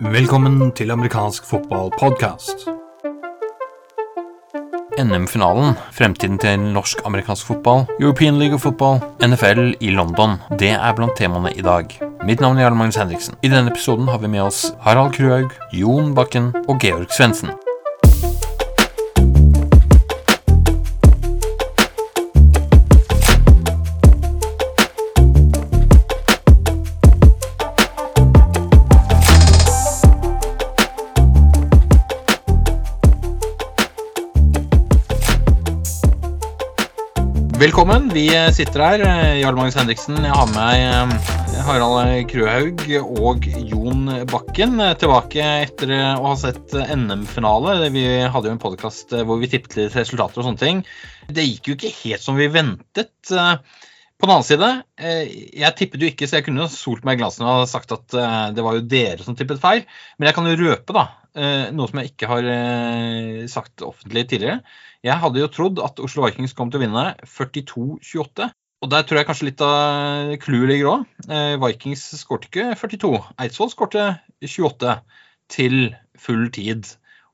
Velkommen til amerikansk fotballpodkast. NM-finalen, fremtiden til norsk-amerikansk fotball, European League of Football, NFL i London, det er blant temaene i dag. Mitt navn er Jarl Magnus Henriksen. I denne episoden har vi med oss Harald Kruhaug, Jon Bakken og Georg Svendsen. Velkommen. Vi sitter her. Jarl Magnus Henriksen. Jeg har med meg eh, Harald Krøhaug og Jon Bakken tilbake etter å ha sett NM-finale. Vi hadde jo en podkast hvor vi tippet litt resultater og sånne ting. Det gikk jo ikke helt som vi ventet. På den annen side, eh, jeg tippet jo ikke, så jeg kunne solt meg i glansen og sagt at eh, det var jo dere som tippet feil. Men jeg kan jo røpe, da, noe som jeg ikke har sagt offentlig tidligere. Jeg hadde jo trodd at Oslo Vikings kom til å vinne 42-28. Og der tror jeg kanskje litt av clouet ligger òg. Eh, Vikings skårte ikke 42. Eidsvoll skårte 28 til full tid.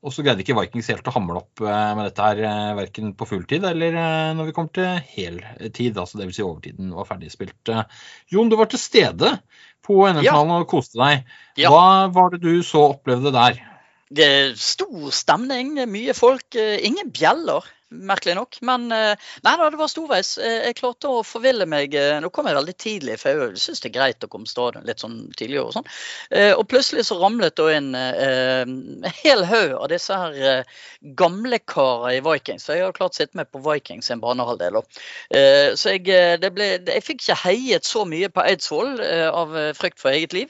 Og så greide ikke Vikings helt å hamle opp eh, med dette her, eh, verken på fulltid eller når vi kommer til heltid. Altså dvs. Si overtiden var ferdigspilt. Jon, du var til stede på NM-finalen ja. og koste deg. Hva var det du så opplevde der? Det er stor stemning, mye folk. Eh, ingen bjeller, merkelig nok. Men eh, nei da, det var storveis. Eh, jeg klarte å forville meg. Nå kom jeg veldig tidlig, for jeg syns det er greit å komme stadion litt sånn tidligere. Og sånn. Og plutselig så ramlet det inn en hel haug av disse her gamlekarer i Vikings. Så jeg har klart sitte med på Vikings en banehalvdel. Så jeg, ble, jeg fikk ikke heiet så mye på Eidsvoll av frykt for eget liv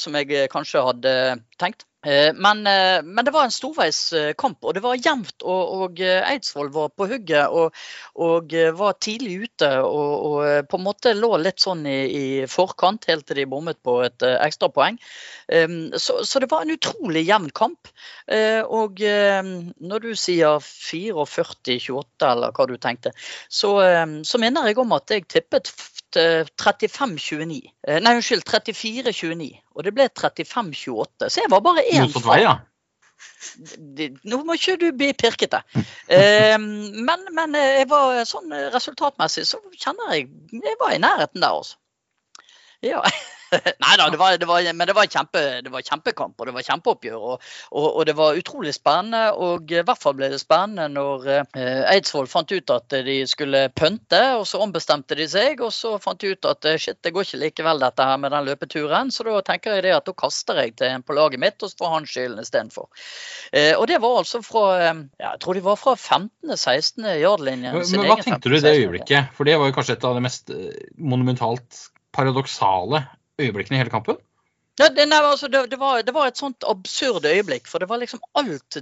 som jeg kanskje hadde tenkt. Eh, men, eh, men, det var en storveiskamp, og det var jevnt. Og, og eh, Eidsvoll var på hugget og, og, var tidlig ute. Og, og, på en måte lå litt sånn i, i forkant, helt til de bommet på et ekstrapoeng. Så, så det var en utrolig jevn kamp. Og når du sier 44-28, eller hva du tenkte, så, så minner jeg om at jeg tippet 35-29. Eh, nei, unnskyld, 34-29. Og det ble 35-28. Så jeg var bare én fra. Ja. Nå må ikke du bli pirkete. Eh, men, men eh, jeg var sånn resultatmessig så kjenner jeg Jeg var i nærheten der, altså. Ja. Nei da, det var, det var, men det var, kjempe, det var, kjempekamp og det var kjempeoppgjør. Og, og, og, det var utrolig spennende. Og i hvert fall ble det spennende når eh, Eidsvoll fant ut at de skulle pønte, og så ombestemte de seg. Og så fant de ut at eh, shit, det går ikke likevel dette her med den løpeturen. Så da tenker jeg det at da kaster jeg til en på laget mitt, og så får han skylden istedenfor. Eh, og det var altså fra eh, ja, jeg tror de var fra 15.-16. yardlinjen. Men, hva tenkte du i det øyeblikket? For det var jo kanskje et av det mest eh, monumentalt paradoksale øyeblikkene i hele kampen? Ja, det, nei, altså, det, det, var, det, var, et sånt absurd øyeblikk. For det var liksom alt,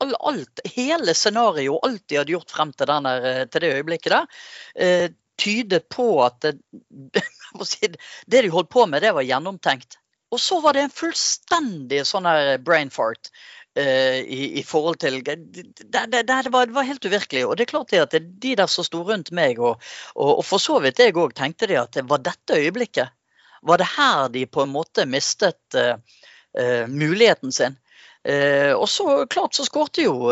all, alt Hele scenarioet, alt de hadde gjort frem til, der, eh, til det øyeblikket der, eh, tydet på at det, det de holdt på med, det var gjennomtenkt. Og så var det en fullstendig sånn her brain fart. Uh, i, i, forhold til det, det, det, var, det, var, helt uvirkelig. Og det er klart at de der som sto rundt meg, og, og, og for så vidt jeg òg, tenkte de at det var dette øyeblikket var det her de på en måte mistet uh, uh, muligheten sin. Uh, og så klart så skårte jo,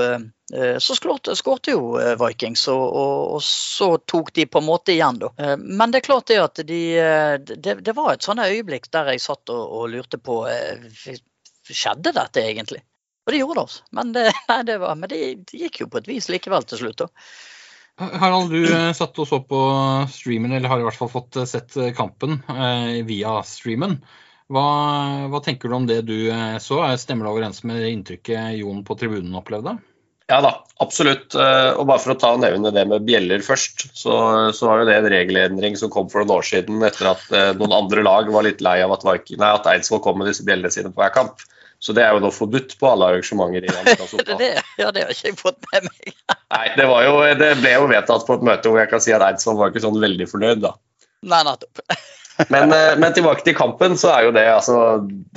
så skårte jo Vikings, og, og, og, så tok de på en måte igjen, da. men det er klart det at de Det, det var et sånt øyeblikk der jeg satt og, og lurte på Skjedde dette egentlig? Og det gjorde det. Men det, nei, det, var, men det, gikk jo på et vis likevel til slutt. da. Harald, du eh, satt og så på streamen, eller har i hvert fall fått eh, sett eh, kampen eh, via streamen. Hva, hva, tenker du om det du så? Stemmer det overens med inntrykket Jon på tribunen opplevde? Ja da, absolutt. Og bare for å ta og nevne det med bjeller først, så, så var jo det en regelendring som kom for noen år siden etter at noen andre lag var litt lei av at Eidsvoll kom med disse bjellene sine på hver kamp. Så det er jo da forbudt på alle arrangementer i amerikansk fotball. ja, det har ikke jeg fått med meg. Nei, det, jo, det, ble jo vedtatt på et møte hvor jeg kan si at Eidsvoll var ikke sånn veldig fornøyd, da. Nei, nettopp. men, eh, men, tilbake til kampen, så er jo det altså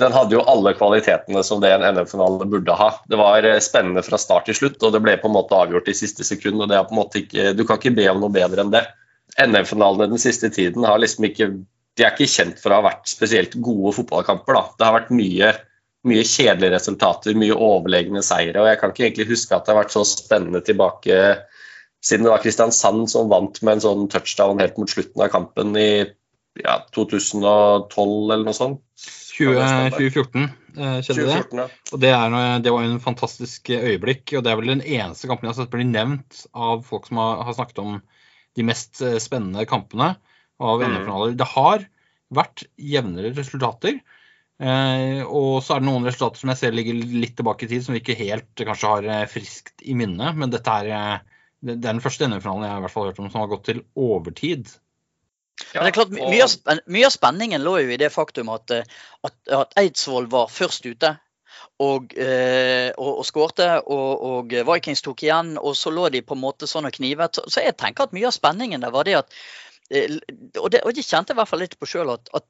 Den hadde jo alle kvalitetene som det en NM-finale burde ha. Det var eh, spennende fra start til slutt, og det ble på en måte avgjort i siste sekund. og det er på en måte ikke, Du kan ikke be om noe bedre enn det. NM-finalene den siste tiden har liksom ikke de er ikke kjent for å ha vært spesielt gode fotballkamper. Da. Det har vært mye, mye kjedelige resultater, mye overlegne seire. og Jeg kan ikke egentlig huske at det har vært så spennende tilbake siden det var Kristiansand som vant med en sånn touchdown helt mot slutten av kampen i ja, 2012 eller noe sånt. 20, 2014 eh, skjedde 2014, ja. det. Og det, er, det var en fantastisk eh, øyeblikk. Og det er vel den eneste kampen jeg har sett bli nevnt av folk som har, har snakket om de mest eh, spennende kampene av Mm. NM-finaler. Det har vært jevnere resultater. Eh, og så er det noen resultater som jeg ser ligger litt tilbake i tid, som vi ikke helt kanskje har eh, friskt i minne. Men dette er, eh, det, er den første NM-finalen jeg har hvert fall hørt om som har gått til overtid. Men det er klart, mye, av mye av spenningen lå jo i det faktum at, at, at Eidsvoll var først ute. Og, og, og skårte, og, og Vikings tok igjen. Og så lå de på en måte sånn og knivet. Så, jeg tenker at mye av spenningen der var det at og det, og det kjente jeg i hvert fall litt på sjøl, at, at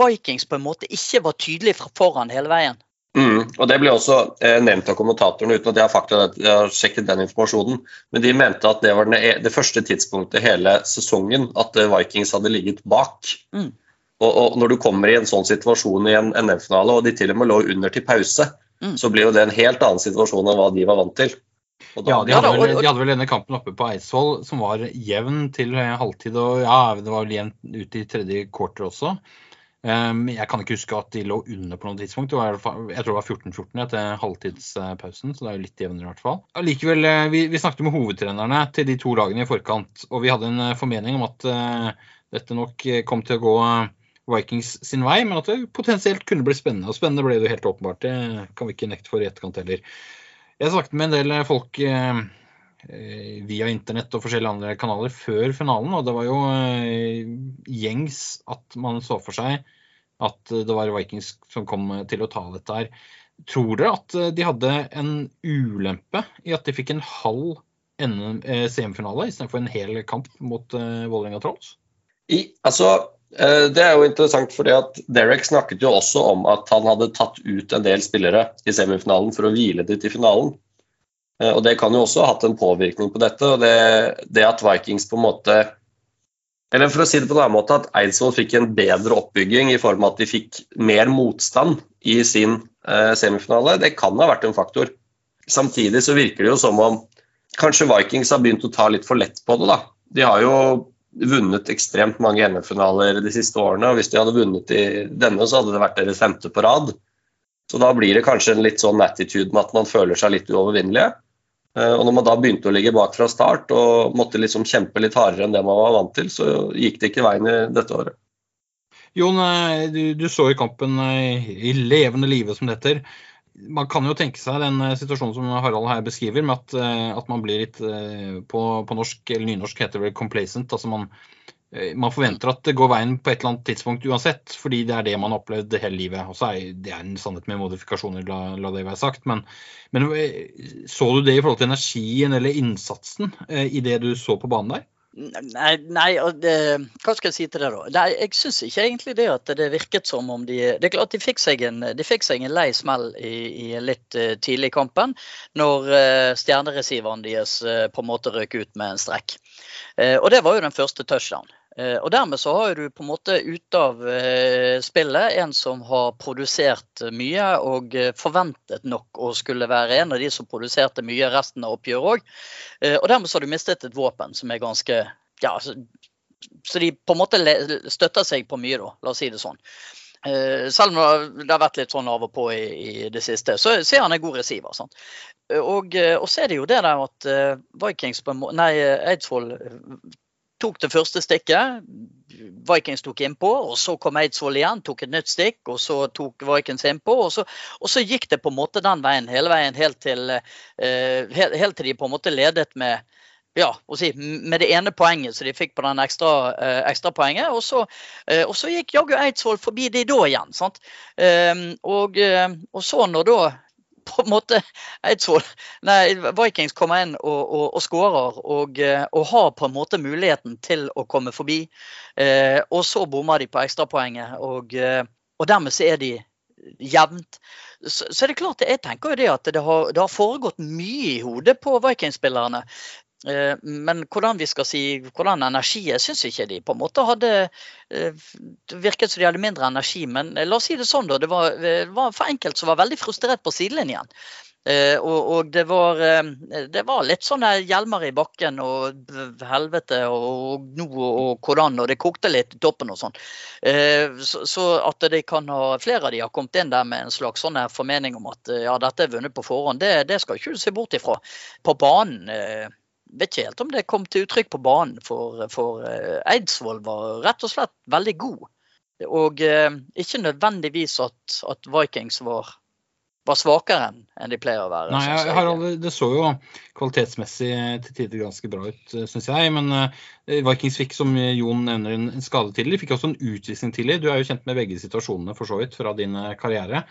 Vikings på en måte ikke var tydelig foran hele veien. Mm, og Det ble også eh, nevnt av kommentatorene, uten at jeg har, fakta, jeg har sjekket den informasjonen. Men de mente at det var den, e- det første tidspunktet hele sesongen at eh, Vikings hadde ligget bak. Mm. Og, og Når du kommer i en sånn situasjon i en NM-finale, og de til og med lå under til pause, Mm. så blir jo det en helt annen situasjon enn hva de var vant til. Da, Ja, de hadde, vel, de hadde vel denne kampen oppe på Eidsvoll som var jevn til eh, halvtid. Og ja, det var vel jevnt ut i tredje quarter også. Um, jeg kan ikke huske at de lå under på noe tidspunkt. Det var, jeg tror det var 14-14 etter halvtidspausen, så det er jo litt jevnere i hvert fall. Allikevel, eh, vi, vi snakket med hovedtrenerne til de to lagene i forkant, og vi hadde en eh, formening om at uh, dette nok kom til å gå Vikings sin vei, men at det potensielt kunne bli spennende. Og spennende ble det jo helt åpenbart. Det kan vi ikke nekte for i etterkant heller. Jeg snakket med en del folk eh, eh, via internett og forskjellige andre kanaler før finalen, og det var jo eh, gjengs at man så for seg at det var Vikings som kom til å ta dette her. Tror dere at eh, de hadde en ulempe i at de fikk en halv NM eh, semifinale istedenfor en hel kamp mot eh, Vålerenga Trolls? I, altså, eh, det er jo interessant fordi at Derek snakket jo også om at han hadde tatt ut en del spillere i semifinalen for å hvile dem til finalen. Eh, Og Det kan jo også ha hatt en påvirkning på dette. og det, det at Vikings på en måte Eller for å si det på en annen måte, at Eidsvoll fikk en bedre oppbygging i form av at de fikk mer motstand i sin eh, semifinale, det kan ha vært en faktor. Samtidig så virker det jo som om kanskje Vikings har begynt å ta litt for lett på det. da. De har jo vunnet ekstremt mange NM-finaler de siste årene, og hvis de hadde vunnet i denne, så hadde det vært deres femte på rad. Så da blir det kanskje en litt sånn attitude med at man føler seg litt uovervinnelige. Eh, Og når man da begynte å ligge bak fra start og måtte liksom kjempe litt hardere enn det man var vant til, så gikk det ikke veien i dette året. Jon, eh, du, du så jo kampen eh, i levende live, som det heter. Man kan jo tenke seg den eh, situasjonen som Harald her beskriver, med at, eh, at man blir litt eh, på, på norsk, eller nynorsk heter det complacent. altså man, man forventer at det går veien på et eller annet tidspunkt uansett, fordi det er det man har opplevd hele livet. Og så er det er en sannhet med modifikasjoner, la, la det være sagt. Men, men så du det i forhold til energien eller innsatsen i det du så på banen der? Nei, nei det, hva skal jeg si til det, da? Nei, jeg syns ikke egentlig det at det virket som om de Det er klart de fikk seg en, fikk seg en lei smell i, i litt eh, tidlig i kampen, når uh, stjerneresiveren deres eh, på en måte røk ut med en strekk. Eh, og det var jo den første touchdown. Eh, og dermed så har du på en måte ute av eh, spillet en som har produsert mye og eh, forventet nok å skulle være en av de som produserte mye resten av oppgjøret òg. Og dermed så har du mistet et våpen som er ganske Ja, så, så de på en måte støtter seg på mye, da. La oss si det sånn. Selv om det har vært litt sånn av og på i, det siste, så, så er han en god receiver. Sant? Og, og så er det jo det der at Vikings Nei, Eidsvoll tok det første stikket. Vikings tok innpå, og så kom Eidsvoll igjen, tok et nytt stikk, og så tok Vikings innpå. Og så, og så gikk det på en måte den veien hele veien helt til, uh, helt, helt til de på en måte ledet med ja, si, med det ene poenget som de fikk på den ekstra, uh, ekstrapoenget. Og, så, eh, og så gikk jaggu Eidsvoll forbi de da igjen. sant? Eh, og, eh, og så når da på en måte Eidsvoll, nei, Vikings kommer inn og, og, og skårer og, eh, og har på en måte muligheten til å komme forbi. Eh, og så bommer de på ekstrapoenget, og, eh, og dermed så er de jevnt. Så, så er det klart, jeg tenker jo det at det har, det har foregått mye i hodet på Vikings-spillerne men hvordan vi skal si, hvordan energi Jeg syns ikke de på en måte hadde eh, virket som de hadde mindre energi, men la oss si det sånn, da. Det var, var for enkelt som var veldig frustrert på sidelinjen. Og, og det, var, det var litt sånne hjelmer i bakken og helvete og, og nå og, hvordan, og det kokte litt i toppen og sånn. Så, så, at de kan ha, flere av de har kommet inn der med en slags sånn formening om at ja, dette er vunnet på forhånd, det, det skal ikke se bort ifra. På banen vet ikke helt om det kom til uttrykk på banen, for, for Eidsvoll var rett og slett veldig god. Og ikke nødvendigvis at, at Vikings var var svakere enn de pleier å være. Nei, jeg, Harald, Det så jo kvalitetsmessig til tider ganske bra ut, syns jeg. Men uh, Vikings fikk, som Jon nevner, en skade tidlig. De fikk også en utvisning tidlig. Du er jo kjent med begge situasjonene for så vidt fra din eh, karriere.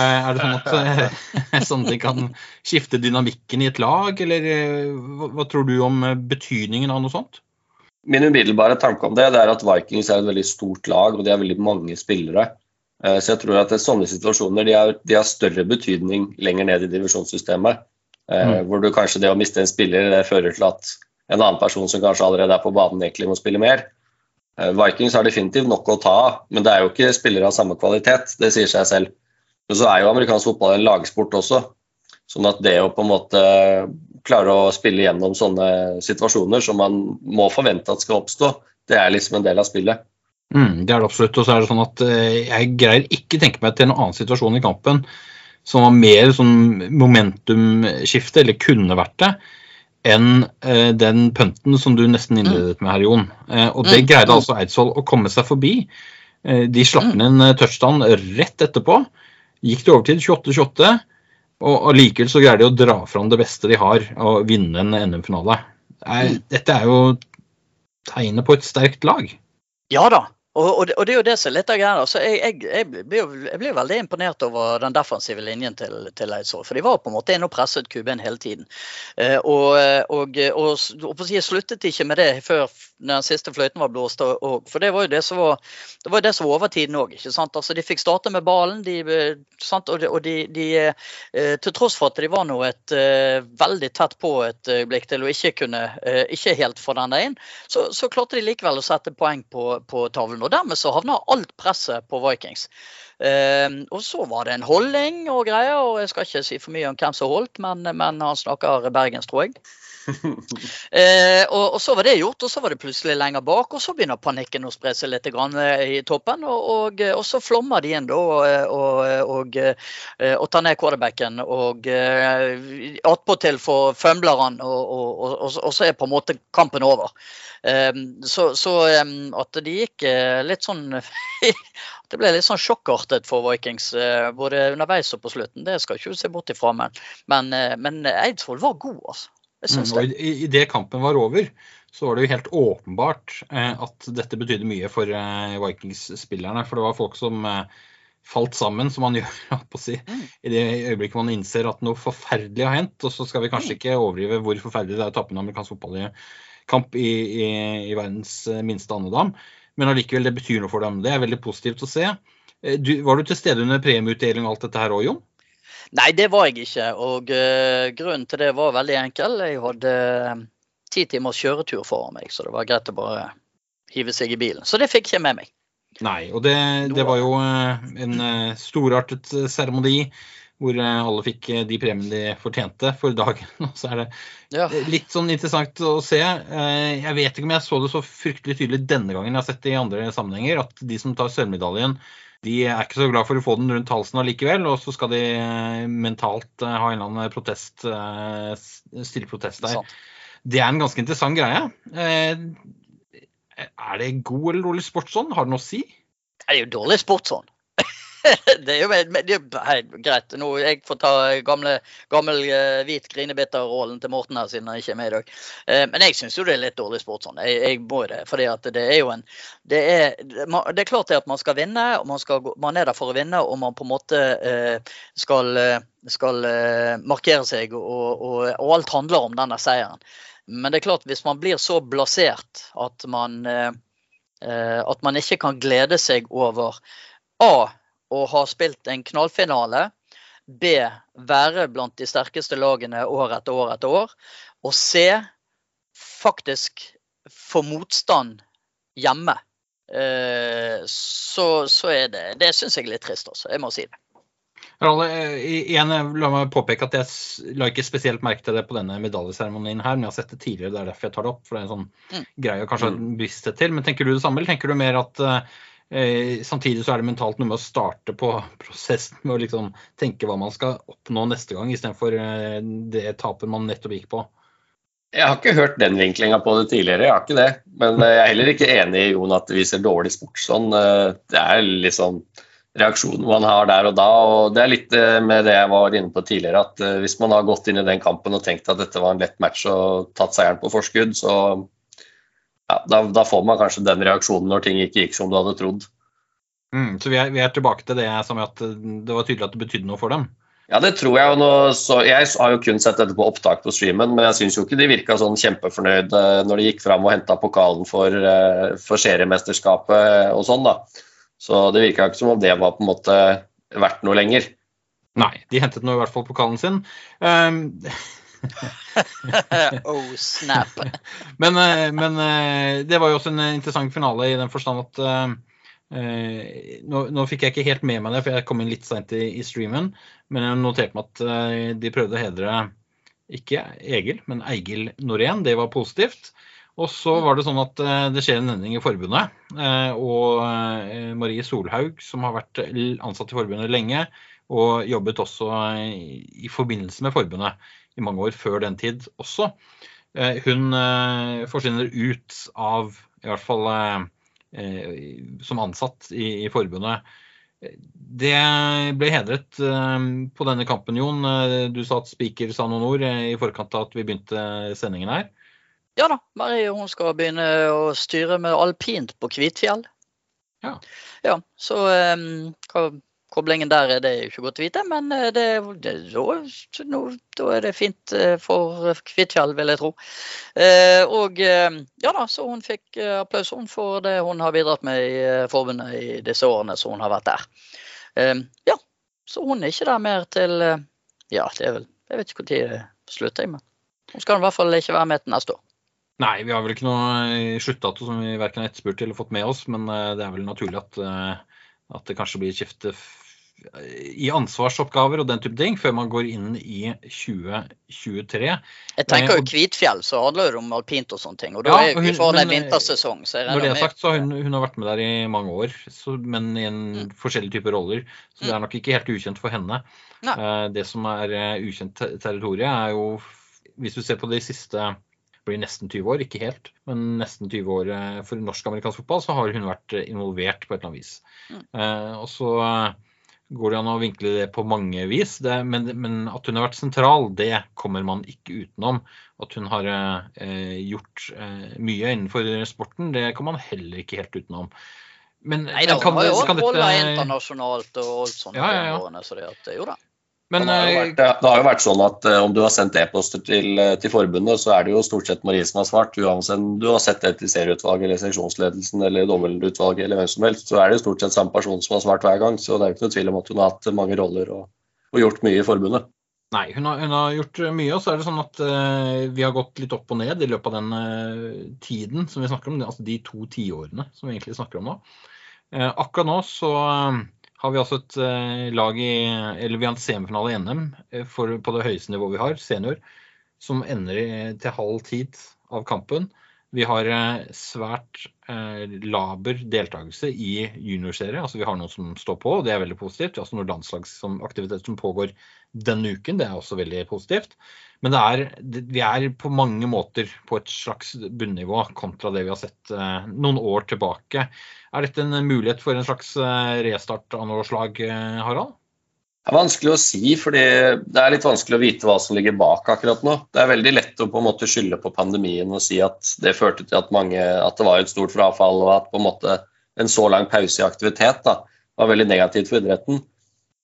Er det sånn at sånne ting kan skifte dynamikken i et lag, eller hva tror du om betydningen av noe sånt? Min umiddelbare tanke om det, det er at Vikings er et veldig stort lag, og de har veldig mange spillere. Eh, så jeg tror at sånne situasjoner de har, de har, større betydning lenger ned i divisjonssystemet. Eh, mm. Hvor du kanskje det å miste en spiller det fører til at en annen person som kanskje allerede er på banen, egentlig må spille mer. Eh, Vikings har definitivt nok å ta av, men det er jo ikke spillere av samme kvalitet. Det sier seg selv. Men så er jo amerikansk fotball en lagsport også. Sånn at det å på en måte klare å spille gjennom sånne situasjoner som man må forvente at skal oppstå, det er liksom en del av spillet. Mm, det er det absolutt. Og så er det sånn at eh, jeg greier ikke tenke meg til en annen situasjon i kampen som var mer sånn momentumskifte, eller kunne vært det, enn eh, den punten som du nesten innledet med her, Jon. Eh, og det mm. greide altså Eidsvoll å komme seg forbi. Eh, de slapp inn en touchdown rett etterpå. Gikk til overtid 28-28. Og allikevel så greier de å dra fram det beste de har, og vinne en NM-finale. Mm. Dette er jo tegnet på et sterkt lag. Ja da, og, og, det, og, det, er jo det som er litt av greia. Altså, jeg, jeg, jeg, blir jeg, blir veldig imponert over den defensive linjen til, til Eidsvoll. For de var på en måte inne og presset QB-en hele tiden. Eh, og, og, og, og jeg sluttet ikke med det før den siste fløyten var blåst. for det var jo det som var, det var, det som var overtiden òg. Altså, de fikk starte med ballen. De, sant? Og, de, og de, eh, til tross for at de var nå et uh, veldig tett på et øyeblikk til å ikke kunne ikke helt få den inn, så, så klarte de likevel å sette poeng på, på tavlen og dermed så havna alt presset på Vikings. Uh, og så var det en holdning og greier, og jeg skal ikke si for mye om hvem som holdt, men, men han snakker bergensk, tror jeg. Uh, og, og, så var det gjort, og så var det plutselig lenger bak, og så begynner panikken å spre seg litt eh, i toppen. Og, og, og, så flommer de inn da og, og, tar ned quarterbacken, og attpåtil får fømler han, og, så er på en måte kampen over. Eh, så, så at det gikk eh, litt sånn Det ble litt sånn sjokkartet for Vikings, eh, både underveis og på slutten. Det skal ikke du se bort ifra, men, men, eh, men Eidsvoll var god, altså. Mm, og I, det kampen var over, så var det jo helt åpenbart at dette betydde mye for Vikings-spillerne. For det var folk som falt sammen, som man gjør si, mm. i det øyeblikket man innser at noe forferdelig har hendt. Og så skal vi kanskje mm. ikke overdrive hvor forferdelig det er å tape en amerikansk fotballkamp i i, i, i verdens eh, minste andedam. Men allikevel, det betyr noe for dem. Det er veldig positivt å se. Eh, du, var du til stede under premieutdeling og alt dette her òg, Jon? Nei, det var jeg ikke. Og uh, grunnen til det var veldig enkel. Jeg hadde ti uh, timers kjøretur foran meg, så det var greit å bare hive seg i bilen. Så det fikk jeg med meg. Nei, og det, det var jo uh, en storartet seremoni hvor eh, alle fikk eh, de premiene de fortjente for dagen. Og så er det ja. litt sånn interessant å se. Eh, jeg vet ikke om jeg så det så fryktelig tydelig denne gangen, jeg har sett det i andre sammenhenger, at de som tar sølvmedaljen, de er ikke så glad for å få den rundt halsen allikevel, og så skal de mentalt ha en eller annen protest, stille protest der. Det er en ganske interessant greie. Er det god eller dårlig sportsånd? Har det noe å si? Det er jo dårlig sportsånd. det er jo det greit. Nå, jeg får ta gamle, gammel uh, hvit grinebiter-rollen til Morten her, siden han ikke er med i dag. Uh, men jeg syns jo det er litt dårlig sport sånn. Jeg, jeg må det. For det er jo en Det er, det er klart det at man skal vinne, og man, skal, man, er der for å vinne, og man på en måte uh, skal, skal markere seg, og, og, og, alt handler om denne seieren. Men det er klart, hvis man blir så blasert at man, at man ikke kan glede seg over A å har spilt en knallfinale. B. Være blant de sterkeste lagene år etter år etter år. Og C. faktisk få motstand hjemme, eh, så, så er det Det syns jeg er litt trist, også. Jeg må si det. Ralle, igjen, la meg påpeke at jeg la ikke spesielt merke til det på denne medaljeseremonien her, men jeg har sett det tidligere. Det er derfor jeg tar det opp. for det er en sånn Mm. greie å kanskje ha en bevissthet til. Men tenker du det samme, eller tenker du mer at eh, samtidig så er det mentalt noe med å starte på prosessen med å liksom tenke hva man skal oppnå neste gang, istedenfor eh, det tapet man nettopp gikk på? Jeg har ikke hørt den vinklinga på det tidligere, jeg har ikke det. Men eh, jeg er heller ikke enig i Jon at det viser dårlig sport sånn. Eh, Det er liksom reaksjonen man har der og da. og Det er litt med det jeg var inne på tidligere, at hvis man har gått inn i den kampen og tenkt at dette var en lett match og tatt seieren på forskudd, så ja, da, da får man kanskje den reaksjonen når ting ikke gikk som du hadde trodd. Mm, så vi er, vi er tilbake til det med at eh, det var tydelig at det betydde noe for dem. Ja, det tror jeg. nå, så Jeg har jo kun sett dette på opptak på streamen, men jeg syns jo ikke de virka sånn kjempefornøyd eh, når de gikk fram og henta pokalen for, eh, for seriemesterskapet og sånn, da. Så det virka ikke som om det var på en måte verdt noe lenger. Nei, de hentet nå i hvert fall pokalen sin. Um, oh, snap. men, eh, men eh, det var jo også en interessant finale i den forstand at eh, eh, nå, nå fikk jeg ikke helt med meg det, for jeg kom inn litt seint i, i streamen. Men jeg noterte meg at eh, de prøvde å hedre ikke Egil, men Eigil Norén. Det var positivt. Og så var det sånn at eh, det skjer en endring i forbundet. eh, Og eh, Marie Solhaug, som har vært ansatt i forbundet lenge, og jobbet også i forbindelse med forbundet i mange år før den tid også, eh, hun eh, forsvinner ut av i hvert fall eh, som ansatt i, i forbundet. Det ble hedret på denne kampen, Jon. Du sa at Spiker sa noen ord i forkant av at vi begynte sendingen her. Ja da, Marie hun skal begynne å styre med alpint på Kvitfjell. Ja. Ja, så um, koblingen der er det jo ikke godt å vite, men eh, det, det, da, da er det fint eh, for Kvitfjell, vil jeg tro. Eh, og eh, ja da, så hun fikk eh, applaus for det hun har bidratt med i eh, forbundet i disse årene som hun har vært der. Eh, ja, så hun er ikke der mer til eh, Ja, det er vel Jeg vet ikke når det slutter, men hun skal i hvert fall ikke være med til neste år. Nei, vi har vel ikke noe sluttdato som vi verken har etterspurt eller fått med oss, men eh, det er vel naturlig at, eh, at det kanskje blir skifte i ansvarsoppgaver og den type ting før man går inn i 2023. Jeg tenker Eh, jo Kvitfjell, så handler det om alpint og sånne ting. Og da Ja, er og vi hun- foran en men, eh, vintersesong. Så Når det er sagt, så har hun, hun har vært med der i mange år, så, men i en Mm. forskjellige typer roller. Så det er nok ikke helt ukjent for henne. Eh, Det som er eh, ukjent te- territorium, er jo Hvis du ser på de siste blir nesten 20 år, ikke helt, men nesten 20 år eh, for norsk-amerikansk fotball, så har hun vært eh, involvert på et eller annet vis. Mm. Eh, Og så eh, går det an å vinkle det på mange vis, det, men, men at hun har vært sentral, det kommer man ikke utenom. At hun har eh, gjort eh, mye innenfor sporten, det kommer man heller ikke helt utenom. Men, Nei da, men kan hun har jo en rolle internasjonalt og alt sånt. Ja, ja, ja. Så det at, jo da. Men det, har eh, vært, det har jo vært sånn at eh, om du har sendt e-poster til, eh, til forbundet, så er det jo stort sett Marie som har svart. Uansett om du har sett det til serieutvalget eller seksjonsledelsen eller dommerutvalget eller hvem som helst, så er det jo stort sett samme person som har svart hver gang. Så det er jo ikke noe tvil om at hun har hatt mange roller og, og gjort mye i forbundet. Nei, hun har, hun har gjort mye, og så er det sånn at uh, vi har gått litt opp og ned i løpet av den uh, tiden som vi snakker om, altså de to tiårene som vi egentlig snakker om nå. Uh, akkurat nå så har vi altså et eh, lag i Eller vi har en semifinale i NM eh, for, på det høyeste nivået vi har, senior, som ender i, til halv tid av kampen. Vi har eh, svært eh, laber deltakelse i juniorserie. Altså vi har noen som står på, og det er veldig positivt. Vi har også noen landslagsaktiviteter som pågår denne uken. Det er også veldig positivt. Men er, vi er på mange måter på et slags bunnivå kontra det vi har sett eh, noen år tilbake. Er dette en mulighet for en slags eh, restart av noe slag, eh, Harald? Det er vanskelig å si, fordi det er litt vanskelig å vite hva som ligger bak akkurat nå. Det er veldig lett å på en måte skylde på pandemien og si at det førte til at, mange, at det var et stort frafall, og at på en måte en så lang pause i aktivitet da, var veldig negativt for idretten.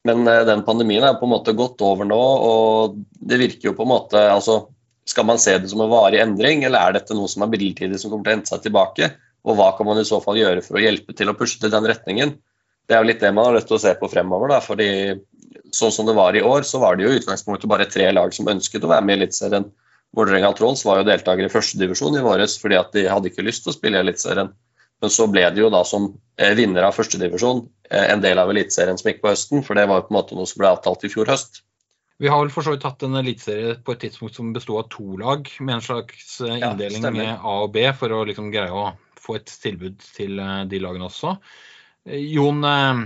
Men eh, den pandemien er på en måte gått over nå, og det virker jo på en måte altså, Skal man se det som en varig endring, eller er dette noe som er midlertidig som kommer til å hente seg tilbake? Og hva kan man i så fall gjøre for å hjelpe til å pushe til den retningen? Det er jo litt det man har lyst til å se på fremover. Da, fordi sånn som det var i år, så var det jo i utgangspunktet bare tre lag som ønsket å være med i Eliteserien. Vålerenga Trolls var jo deltaker i førstedivisjon i våres fordi at de hadde ikke lyst til å spille i Eliteserien. Men så ble de jo da som eh, vinner av førstedivisjon eh, en del av Eliteserien som gikk på høsten, for det var jo på en måte noe som ble avtalt i fjor høst. Vi har vel for så vidt hatt en eliteserie på et tidspunkt som besto av to lag, med en slags inndeling Ja, med A og B, for å liksom greie å få et tilbud til eh, de lagene også. Eh, Jon, eh,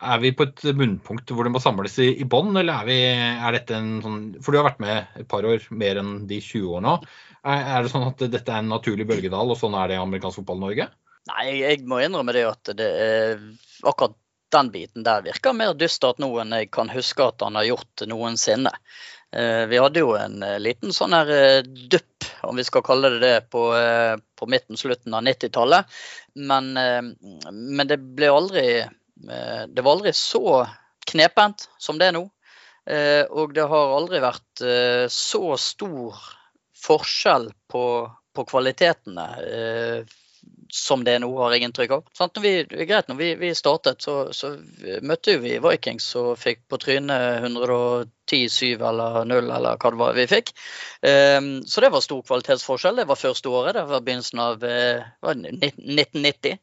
er vi på et bunnpunkt hvor det må samles i, i bånn, eller er, vi, er dette en sånn For du har vært med et par år, mer enn de 20 årene. Er, er det sånn at dette er en naturlig bølgedal, og sånn er det i amerikansk fotball i? Nei, jeg må innrømme det at det er akkurat den biten der virker mer dystert nå enn jeg kan huske at han har gjort noensinne. Eh, Vi hadde jo en eh, liten sånn her eh, dupp, om vi skal kalle det det, på, på midten, slutten av 90-tallet. Men, men det ble aldri Det var aldri så knepent som det er nå. Og det har aldri vært så stor forskjell på, på kvalitetene som det nå, har jeg inntrykk av. Sant? Når vi, greit, når vi, vi startet, så, så møtte vi Vikings og fikk på trynet 110-7 eller 0, eller hva det var vi fikk. Um, så det var stor kvalitetsforskjell. Det var første året. Det var begynnelsen av uh, 1990.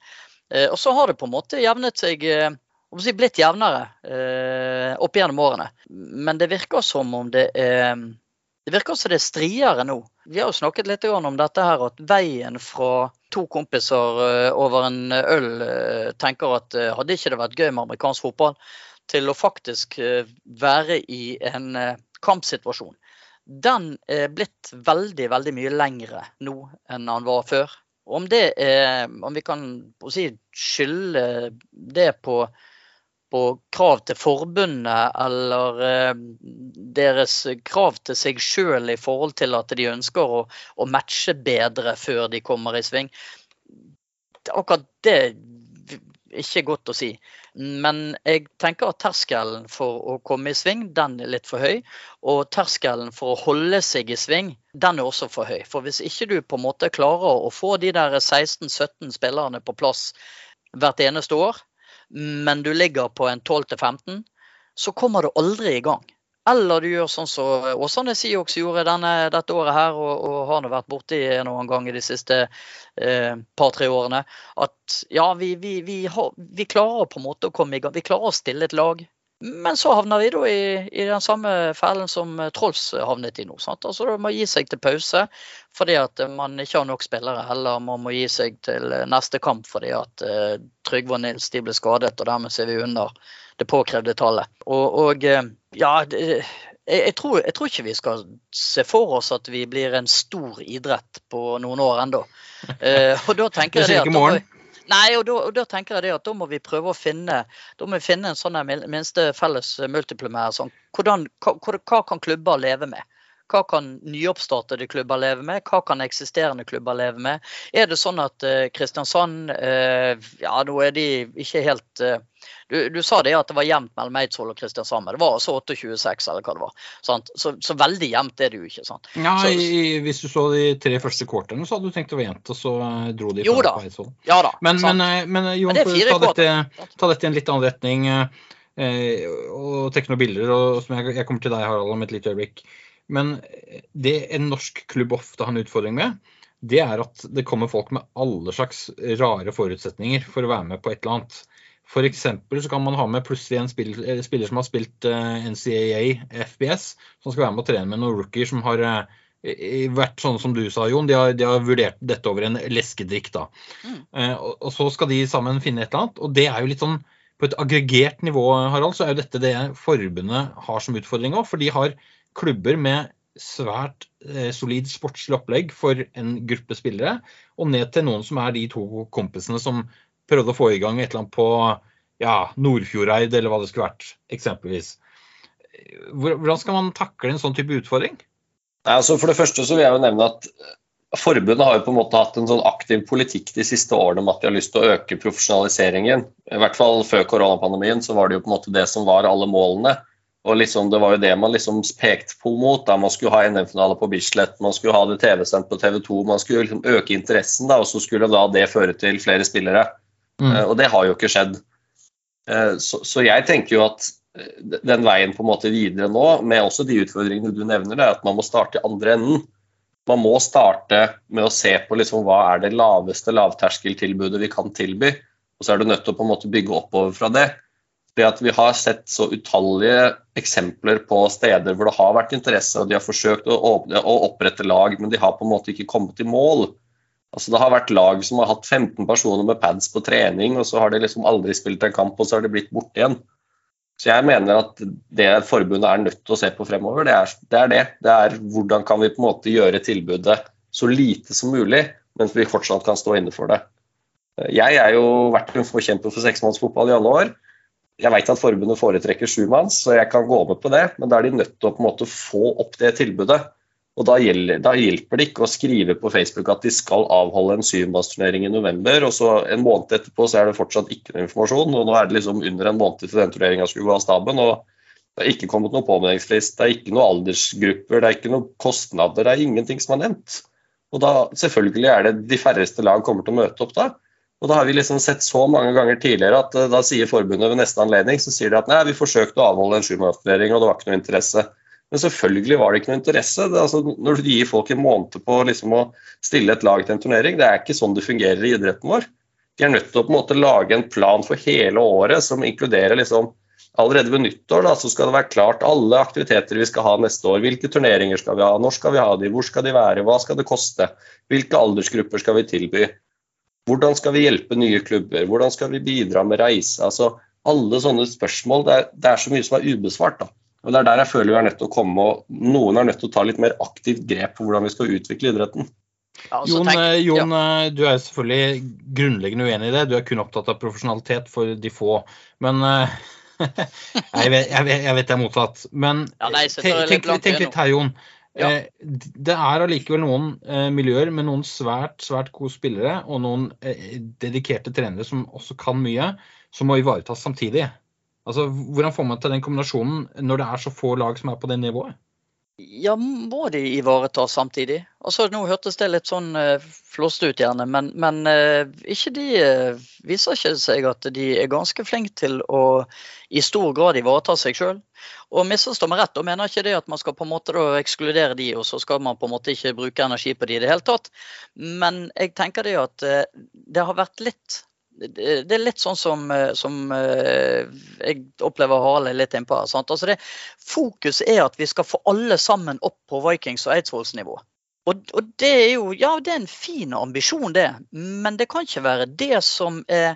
Uh, og så har det på en måte jevnet seg uh, blitt jevnere eh, opp gjennom årene. Men det virker som om det er det virker som det er striere nå. Vi har jo snakket litt om dette her, at veien fra to kompiser eh, over en øl eh, tenker at eh, hadde ikke det vært gøy med amerikansk fotball, til å faktisk eh, være i en eh, kampsituasjon. Den er blitt veldig, veldig mye lengre nå enn han var før. Om er, om vi kan si, skylde det på på krav til forbundet eller eh, deres krav til seg sjøl i forhold til at de ønsker å, å matche bedre før de kommer i sving. Akkurat det er ikke godt å si. Men jeg tenker at terskelen for å komme i sving, den er litt for høy. Og terskelen for å holde seg i sving, den er også for høy. For hvis ikke du på en måte klarer å få de der 16-17 spillerne på plass hvert eneste år, men du ligger på en 12-15, så kommer du aldri i gang. Eller du gjør sånn som Åsane Siox gjorde denne, dette året her, og, og har nå vært borti noen ganger de siste eh, par-tre årene. At ja, vi, vi, vi, har, vi klarer på en måte å komme i gang. Vi klarer å stille et lag. Men så havner vi da i, i den samme fellen som eh, Trolls havnet i nå. Sant? Altså Man må gi seg til pause fordi at eh, man ikke har nok spillere, eller man må gi seg til eh, neste kamp fordi at uh, Trygve og Nils de ble skadet, og dermed ser vi under det påkrevde tallet. Og, og eh, ja, det, jeg, tror, jeg tror ikke vi skal se for oss at vi blir en stor idrett på noen år ennå. Eh, og da tenker jeg at da. Nei, og da, og da tenker jeg det at da må vi prøve å finne finne en sånn minste felles multiplumær. Sånn, hva hva kan klubber leve med? Hva kan nyoppstartede klubber leve med? Hva kan eksisterende klubber leve med? Er det sånn at eh, Kristiansand eh, Ja, nå er de ikke helt eh, du, du sa det at det var jevnt mellom Eidsvoll og Kristiansand, men det var altså 28-26 eller hva det var. Sant? Så, så veldig jevnt er det jo ikke. sant? Ja, Så- i, Hvis du så de tre første quarterne, så hadde du tenkt det var jevnt, og så dro de fra på Eidsvoll. Ja da. Men, sant? men, men Jon, Men fire ta dette, ta dette i en litt annen retning eh, og trekke noen bilder, og som jeg, jeg kommer til deg, Harald, om et lite øyeblikk. Men det en norsk klubb ofte har en utfordring med, det er at det kommer folk med alle slags rare forutsetninger for å være med på et eller annet. F.eks. så kan man ha med plutselig en spiller, eh, spiller som har spilt eh, NCAA FBS, som skal være med og trene med noen rookier som har eh, vært sånn som du sa, Jon. De har, de har vurdert dette over en leskedrikk. da. Mm. Eh, og, og så skal de sammen finne et eller annet. Og det er jo litt sånn på et aggregert nivå, Harald, så er jo dette det forbundet har som utfordring òg. For de har klubber med svært eh, solid sportslig opplegg for en gruppe spillere, og ned til noen som er de to kompisene som prøvde å få i gang et eller annet på ja, Nordfjordeid, eller hva det skulle vært, eksempelvis. Hvordan skal man takle en sånn type utfordring? Altså For det første så vil jeg jo nevne at Forbundet har jo på en måte hatt en sånn aktiv politikk de siste årene om at de har lyst til å øke profesjonaliseringen. I hvert fall før koronapandemien så var det jo på en måte det som var alle målene. Og liksom Det var jo det man liksom pekte på mot. da Man skulle ha NM-finale på Bislett, man skulle ha det TV-sendt på TV 2. Man skulle liksom øke interessen, da, og så skulle da det føre til flere spillere. Eh, Og det har jo ikke skjedd. Uh, Så, så jeg tenker jo at eh, den veien på en måte videre nå, med også de utfordringene du nevner, det er at man må starte i andre enden. man må starte med å se på liksom hva er det laveste lavterskeltilbudet vi kan tilby. Og så er du nødt til å på en måte bygge oppover fra det. Det at Vi har sett så utallige eksempler på steder hvor det har vært interesse, og de har forsøkt å, åpne, å opprette lag, men de har på en måte ikke kommet i mål. Altså Det har vært lag som har hatt 15 personer med pads på trening, og så har de liksom aldri spilt en kamp, og så har de blitt borte igjen. Så jeg mener at det forbundet er nødt til å se på fremover, det er, det er det. Det er hvordan kan vi på en måte gjøre tilbudet så lite som mulig, mens vi fortsatt kan stå inne for det. Jeg er jo vært en forkjemper for seksmannsfotball i alle år. Jeg vet at forbundet foretrekker sjumanns, så jeg kan gå med på det, men da er de nødt til å på en måte få opp det tilbudet. Og da, gjelder, da, hjelper det ikke å skrive på Facebook at de skal avholde en syvmannsturnering i november, og så en måned etterpå så er det fortsatt ikke noe informasjon. Og nå er det liksom under en måned til den turneringa skulle gå av staben. og Det er ikke kommet noen påmeldingsfrist, det er ikke noen aldersgrupper, det er ikke noen kostnader. Det er ingenting som er nevnt. Og da selvfølgelig er det de færreste lag kommer til å møte opp da. Og da har vi liksom sett så mange ganger tidligere at eh, da sier forbundet ved neste anledning så sier de at nei, vi forsøkte å avholde en sjumannsturnering, og det var ikke noe interesse. Men selvfølgelig var det ikke noe interesse. Det, altså, når du gir folk en måned på liksom, å stille et lag til en turnering, det er ikke sånn det fungerer i idretten vår. De er nødt til å på en måte lage en plan for hele året som inkluderer liksom, Allerede ved nyttår da, så skal det være klart alle aktiviteter vi skal ha neste år. Hvilke turneringer skal vi ha, når skal vi ha de, hvor skal de være, hva skal det koste? Hvilke aldersgrupper skal vi tilby? Hvordan skal vi hjelpe nye klubber? Hvordan skal vi bidra med reise? Altså, alle sånne spørsmål. Det er, det er så mye som er ubesvart. da. Og Det er der jeg føler vi er nødt til å komme, og noen er nødt til å ta litt mer aktivt grep på hvordan vi skal utvikle idretten. Ja, Jon, tenk, eh, Jon ja. Eh, du er selvfølgelig grunnleggende uenig i det. Du er kun opptatt av profesjonalitet for de få. Men eh, jeg, vet, jeg, vet, jeg vet det er motsatt. Men ja, nei, tenk, tenk, tenk, litt her, Jon. Ja. Det er allikevel noen miljøer med noen svært svært gode spillere og noen dedikerte trenere som også kan mye, som må ivaretas samtidig. Altså, Hvordan får man til den kombinasjonen når det er så få lag som er på det nivået? Ja, må de ivaretas samtidig? Altså, Nå hørtes det litt sånn uh, flåst ut, gjerne, men, men uh, ikke de uh, viser ikke seg at de er ganske flinke til å i stor grad ivareta seg sjøl. Og misforstå meg rett, og mener ikke det at man skal på en måte ekskludere de, og så skal man på en måte ikke bruke energi på de i det hele tatt. Men jeg tenker det at det har vært litt det er litt sånn som, eh, som eh, jeg opplever Harald er litt innpå Sant? Altså det, fokus er at vi skal få alle sammen opp på Vikings og Eidsvolls nivå. Og, og, det er jo ja, det er en fin ambisjon, det. Men det kan ikke være det som er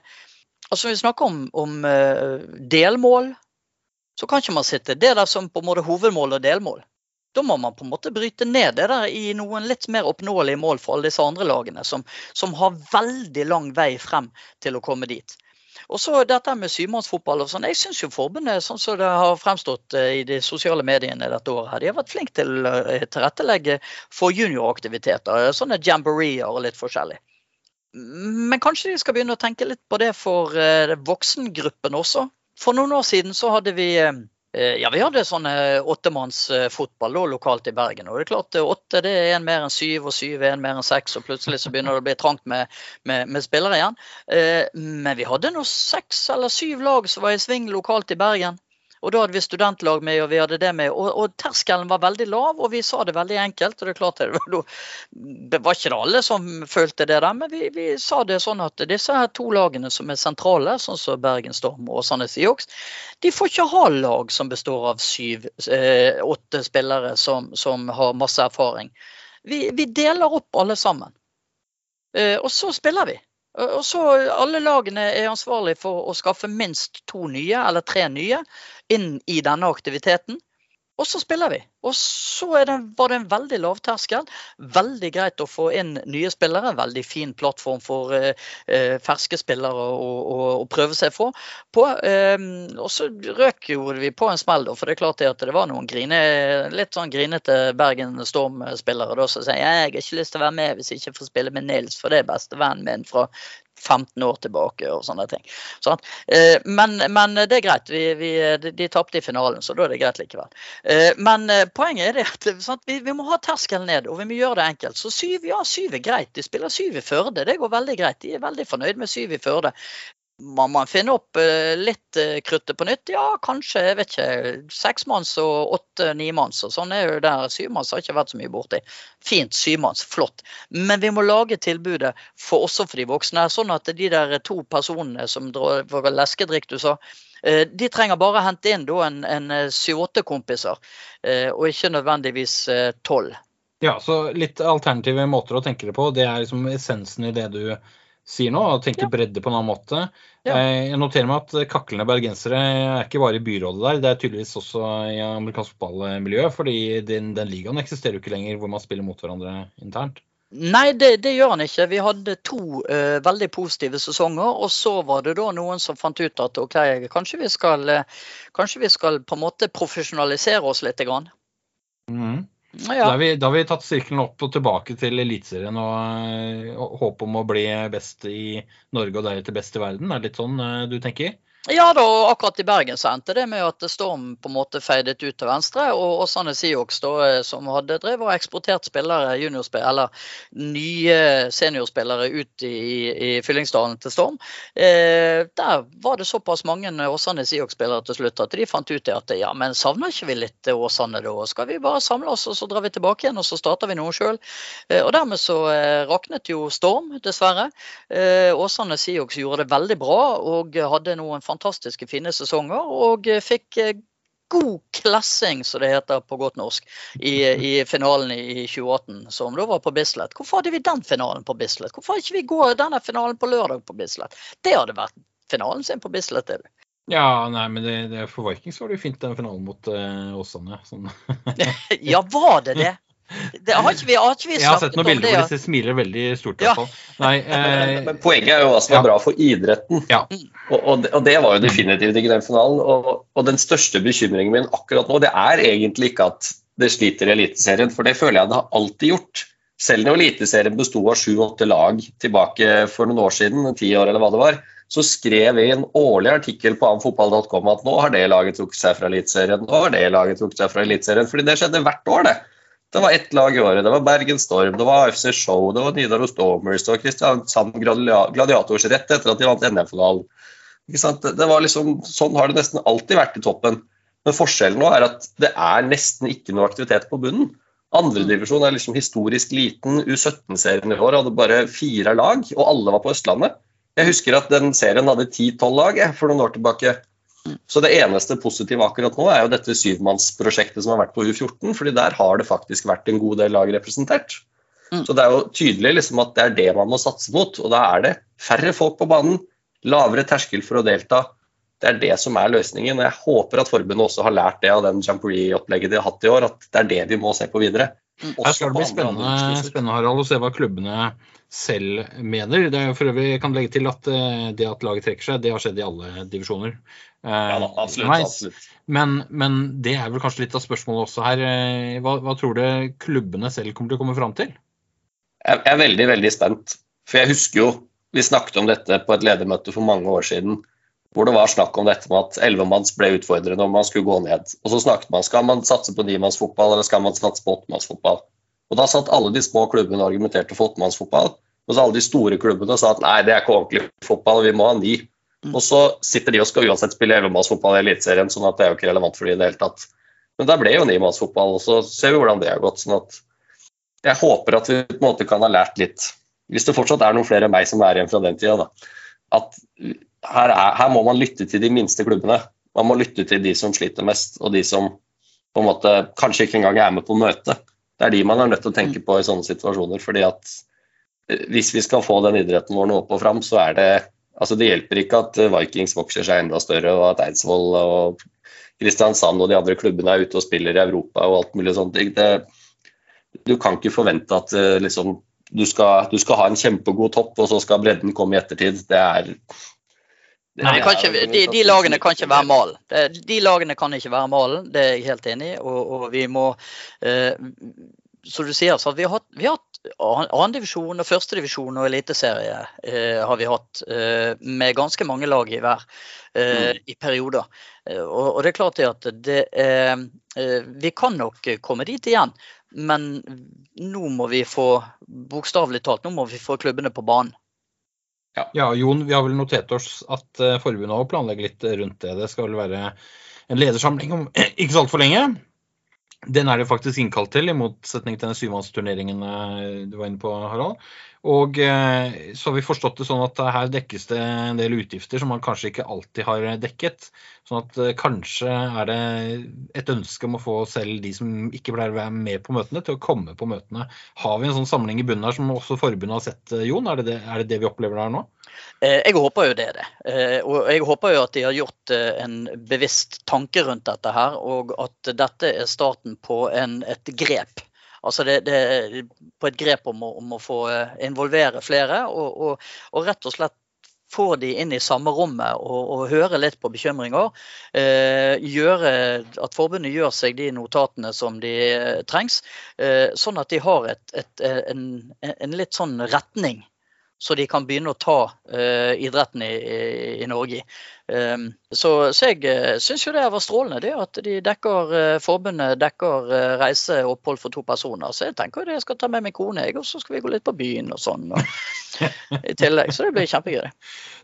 Altså vi snakker om, om uh, delmål, så kan ikke man sitte det der som på en måte hovedmål og delmål. Da må man på en måte bryte ned det der i noen litt mer oppnåelige mål for alle disse andre lagene, som, som har veldig lang vei frem til å komme dit. Og så dette med syvmannsfotball og sånn. Jeg syns jo forbundet, sånn som det har fremstått eh, i de sosiale mediene dette året, her, de har vært flinke til å eh, tilrettelegge for junioraktiviteter. Sånne jamboreer og litt forskjellig. Men kanskje de skal begynne å tenke litt på det for eh, voksengruppen også. For noen år siden så hadde vi Eh, ja, vi hadde sånn åttemannsfotball lokalt i Bergen. og det er klart eh, Åtte det er en mer enn syv, og syv er en mer enn seks. og Plutselig så begynner det å bli trangt med, med, med spillere igjen. Eh, men vi hadde nå seks eller syv lag som var i sving lokalt i Bergen. Og da hadde vi studentlag med, og vi hadde det med. Og, og, terskelen var veldig lav, og vi sa det veldig enkelt. Og det er klart det var, det var ikke alle som følte det der, men vi, vi, sa det sånn at disse her to lagene som er sentrale, sånn som Bergen Storm og Sandnes Seahawks, de får ikke ha lag som består av syv, eh, spillere som, som, har masse erfaring. Vi, vi deler opp alle sammen. Eh, og så spiller vi. Og så Alle lagene er ansvarlig for å skaffe minst to nye eller tre nye inn i denne aktiviteten. Og så spiller vi. Og så det, var det en veldig lavterskel. Veldig greit å få inn nye spillere. Veldig fin plattform for eh, eh ferske spillere å, å, å, prøve seg på. på eh, og så røk jo vi på en smell, da, for det er klart at det var noen grine, litt sånn grinete Bergen Storm-spillere som sier jeg har ikke lyst til å være med hvis jeg ikke får spille med Nils, for det er bestevennen min fra 15 år tilbake og sånne ting. Sånn. Men, men, det er greit. Vi, vi, de, de tapte i finalen, så da er det greit likevel. Eh, men poenget er det at sant, vi, vi, må ha terskelen ned, og vi må gjøre det enkelt. Så syv, ja, syv er greit. De spiller syv i Førde, det går veldig greit. De er veldig fornøyd med syv i Førde. Man, man finner opp eh, litt eh, kruttet på nytt. Ja, kanskje jeg vet ikke, seksmanns og åtte-nimanns. og Sånn er jo der. Syvmanns har ikke vært så mye borti. Fint, syvmanns, flott. Men vi må lage tilbudet for også for de voksne. Sånn at de der to personene som drar leskedrikk, du sa, eh, de trenger bare hente inn en, en syv-åtte kompiser, og ikke nødvendigvis tolv. Ja, så litt alternative måter å tenke det på. Det er liksom essensen i det du sier nå, og tenker ja. bredde på en annen måte. Ja. Eh, jeg noterer meg at kaklende bergensere er ikke bare i byrådet der, det er tydeligvis også i amerikansk fotballmiljø. fordi den, den ligaen eksisterer jo ikke lenger hvor man spiller mot hverandre internt. Nei, det, det, gjør han ikke. Vi hadde to uh, veldig positive sesonger. Og så var det da noen som fant ut at ok, kanskje vi skal, uh, kanskje vi skal på en måte profesjonalisere oss litt. Grann. Mm. Ja. Da, har vi, da, har vi, tatt sirkelen opp og tilbake til Eliteserien og, og håpet håp om å bli best i Norge og deretter best i verden. Er det litt sånn eh, du tenker? Ja, da, akkurat i Bergen så endte det med at Storm på en måte feidet ut til venstre. Og Åsane Siox, eh, som hadde drevet og eksportert spillere, eller nye seniorspillere ut i, i Fyllingsdalen til Storm. Eh, der var det såpass mange Åsane Siox-spillere til slutt at de fant ut at ja, men savner ikke vi litt Åsane da? Skal vi bare samle oss og så drar vi tilbake igjen og så starter vi noe sjøl? Eh, og dermed så eh, raknet jo Storm, dessverre. Eh, Åsane Siox gjorde det veldig bra og hadde noen fantastiske fine sesonger. Og eh, fikk eh, god klassing, som det heter på godt norsk, i, i, finalen i 2018, som da var på Bislett. Hvorfor hadde vi den finalen på Bislett? Hvorfor ikke vi går denne finalen på lørdag på Bislett? Det hadde vært finalen sin på Bislett. Er det. Ja, nei, men det, det, for Vikings var det jo fint den finalen mot uh, Åsane. Sånn. ja, var det det? Det har ikke vi, har ikke vi Jeg har sett noen bilder hvor disse smiler veldig stort. Ja. Nei, eh, men, poenget er jo hva som er bra for idretten. Ja. Og, og, det, og, det, var jo definitivt ikke den finalen. Og, og, den største bekymringen min akkurat nå, det er egentlig ikke at det sliter i Eliteserien, for det føler jeg det har alltid gjort. Selv når Eliteserien besto av sju-åtte lag tilbake for noen år siden, ti år eller hva det var, så skrev vi en årlig artikkel på amfotball.com at nå har det laget trukket seg fra Eliteserien, nå har det laget trukket seg fra Eliteserien. Fordi det skjedde hvert år, det. Det var ett lag i året. Det var Bergen Storm, det var AFC Show, det var Nidaros det var Kristiansand Gladiators rett etter at de vant NM-finalen. Liksom, sånn har det nesten alltid vært i toppen. Men forskjellen nå er at det er nesten ikke noe aktivitet på bunnen. Andredivisjon er liksom historisk liten. U17-serien i år hadde bare fire lag, og alle var på Østlandet. Jeg husker at den serien hadde ti-tolv lag for noen år tilbake. Så det eneste positive akkurat nå er jo dette syvmannsprosjektet som har vært på U14, fordi der har det faktisk vært en god del lag representert. Mm. Så det er jo tydelig liksom at det er det man må satse mot, og da er det færre folk på banen, lavere terskel for å delta. Det er det som er løsningen. og Jeg håper at forbundet også har lært det av den jamboree-opplegget de har hatt i år, at det er det vi må se på videre. Mm. Her skal det bli spennende, spennende Harald, å se hva klubbene selv mener. Det er for øvrig jeg kan legge til at eh, det at laget trekker seg, det har skjedd i alle divisjoner. Ja, da, absolutt, absolutt. Men, men, det er vel kanskje litt av spørsmålet også her. Eh, hva, hva, tror du klubbene selv kommer til å komme fram til? Jeg er veldig, veldig spent. For jeg husker jo vi snakket om dette på et ledermøte for mange år siden. Hvor det var snakk om dette med at ellevemanns ble utfordrende om man skulle gå ned. Og så snakket man skal man satse på nimannsfotball eller skal man satse på åttemannsfotball. Og da satt alle de små klubbene og argumenterte for åttemannsfotball. Og så alle de store klubbene sa at nei, det er ikke ordentlig fotball, vi må ha ni. Mm. Og så sitter de og skal uansett spille ellevemannsfotball i Eliteserien, sånn at det er jo ikke relevant for de i det hele tatt. Men der ble jo nimannsfotball, og så ser vi hvordan det har gått. sånn at jeg håper at vi på en måte kan ha lært litt, hvis det fortsatt er noen flere enn meg som er igjen fra den tida, da, at her, er, her, må man lytte til de minste klubbene. Man må lytte til de som sliter mest, og de som på en måte kanskje ikke engang er med på møtet. Det er de man er nødt til å tenke på i sånne situasjoner. fordi at eh, hvis vi skal få den idretten vår opp og fram, så er det Altså, det hjelper ikke at eh, Vikings vokser seg enda større, og at Eidsvoll og Kristiansand og de andre klubbene er ute og spiller i Europa og alt mulig sånt. Det, du kan ikke forvente at eh, liksom, du, skal, du, skal, ha en kjempegod topp, og så skal bredden komme i ettertid. Det er Nei, ikke, de, de, lagene kan ikke være malen. De lagene kan ikke være malen, det er jeg helt enig i. Og, og vi må, eh, som du sier, så vi har, vi har hatt andredivisjon, førstedivisjon og eliteserie eh, har vi hatt eh, med ganske mange lag i hver eh, mm. i perioder. Eh, og, og, det er klart at det er eh, Vi kan nok komme dit igjen, men nå må vi få bokstavelig talt, nå må vi få klubbene på banen. Ja. ja, Jon, vi har vel notert oss at uh, forbundet òg planlegger litt rundt det. Det skal vel være en ledersamling om ikke så altfor lenge. Den er det faktisk innkalt til, i motsetning til den syvmannsturneringen du var inne på, Harald. Og eh, så har vi forstått det sånn at her dekkes det en del utgifter som man kanskje ikke alltid har dekket. Sånn at eh, kanskje er det et ønske om å få selv de som ikke pleier å være med på møtene, til å komme på møtene. Har vi en sånn samling i bunnen her som også forbundet har sett, eh, Jon? Er det det, er det, det vi opplever der nå? Jeg håper jo det er det. Og jeg håper jo at de har gjort en bevisst tanke rundt dette her, og at dette er starten på en, et grep Altså det, det, på et grep om å, om å få eh, involvere flere, og, og, og, rett og slett få de inn i samme rommet og, og høre litt på bekymringer. Eh, gjøre at forbundet gjør seg de notatene som de eh, trengs, eh, sånn at de har et, et, en, en, litt sånn retning så de kan begynne å ta uh, idretten i, i, i Norge. Um, så, så, jeg uh, syns jo det var strålende det at de dekker, uh, forbundet dekker uh, reise og opphold for to personer. Så jeg tenker jo det jeg skal ta med min kone, jeg, og så skal vi gå litt på byen og sånn. Og, I tillegg, Så det blir kjempegøy.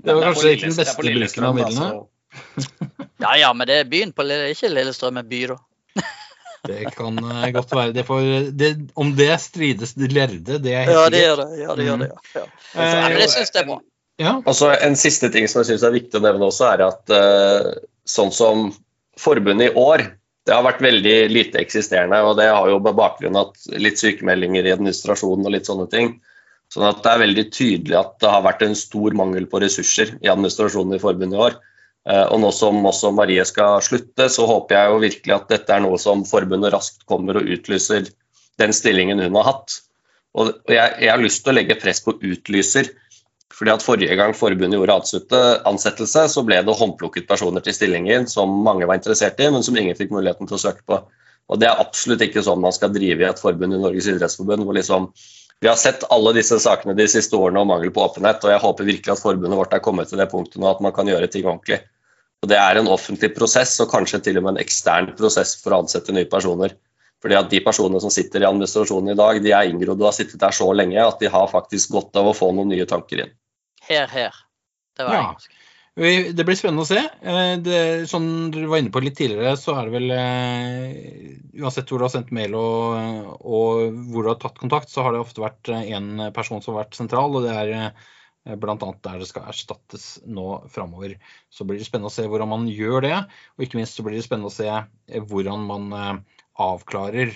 Det var kanskje ikke den beste bruken av midlene? Ja ja, men det er byen på ikke Lillestrøm, men by, da. Det kan eh, godt være. Det for, det, om det strides de lærde, det er helt Ja, det gjør det. Ja, det, gjør det, ja. ja. Altså, men det syns jeg er bra. Ja. Altså, en siste ting som jeg syns er viktig å nevne også, er at uh, sånn som forbundet i år det har vært veldig lite eksisterende. og Det har jo med bakgrunn av litt sykemeldinger i administrasjonen og litt sånne ting. Sånn at det er veldig tydelig at det har vært en stor mangel på ressurser i administrasjonen i forbundet i år. Eh, og nå som også Marie skal slutte, så håper jeg jo virkelig at dette er noe som forbundet raskt kommer og utlyser den stillingen hun har hatt. Og jeg, jeg har lyst til å legge press på utlyser. fordi at Forrige gang forbundet gjorde ansettelse, så ble det håndplukket personer til stillingen som mange var interessert i, men som ingen fikk muligheten til å søke på. Og Det er absolutt ikke sånn man skal drive i et forbund i Norges idrettsforbund. hvor liksom vi har sett alle disse sakene de siste årene om mangel på åpenhet, og jeg håper virkelig at forbundet vårt er kommet til det punktet nå at man kan gjøre ting ordentlig. Og Det er en offentlig prosess og kanskje til og med en ekstern prosess for å ansette nye personer. Fordi at De personene som sitter i administrasjonen i dag, de er inngrodd og har sittet der så lenge at de har faktisk godt av å få noen nye tanker inn. Her, her. Det var ja. engelsk. Det blir spennende å se. Eh, det, som dere var inne på litt tidligere, så er det vel eh, Uansett hvor du har sendt mail og, og hvor du har tatt kontakt, så har det ofte vært én person som har vært sentral, og det er Eh, Bl.a. der det skal erstattes nå framover. Så blir det spennende å se hvordan man gjør det. Og ikke minst så blir det spennende å se eh, hvordan man eh, avklarer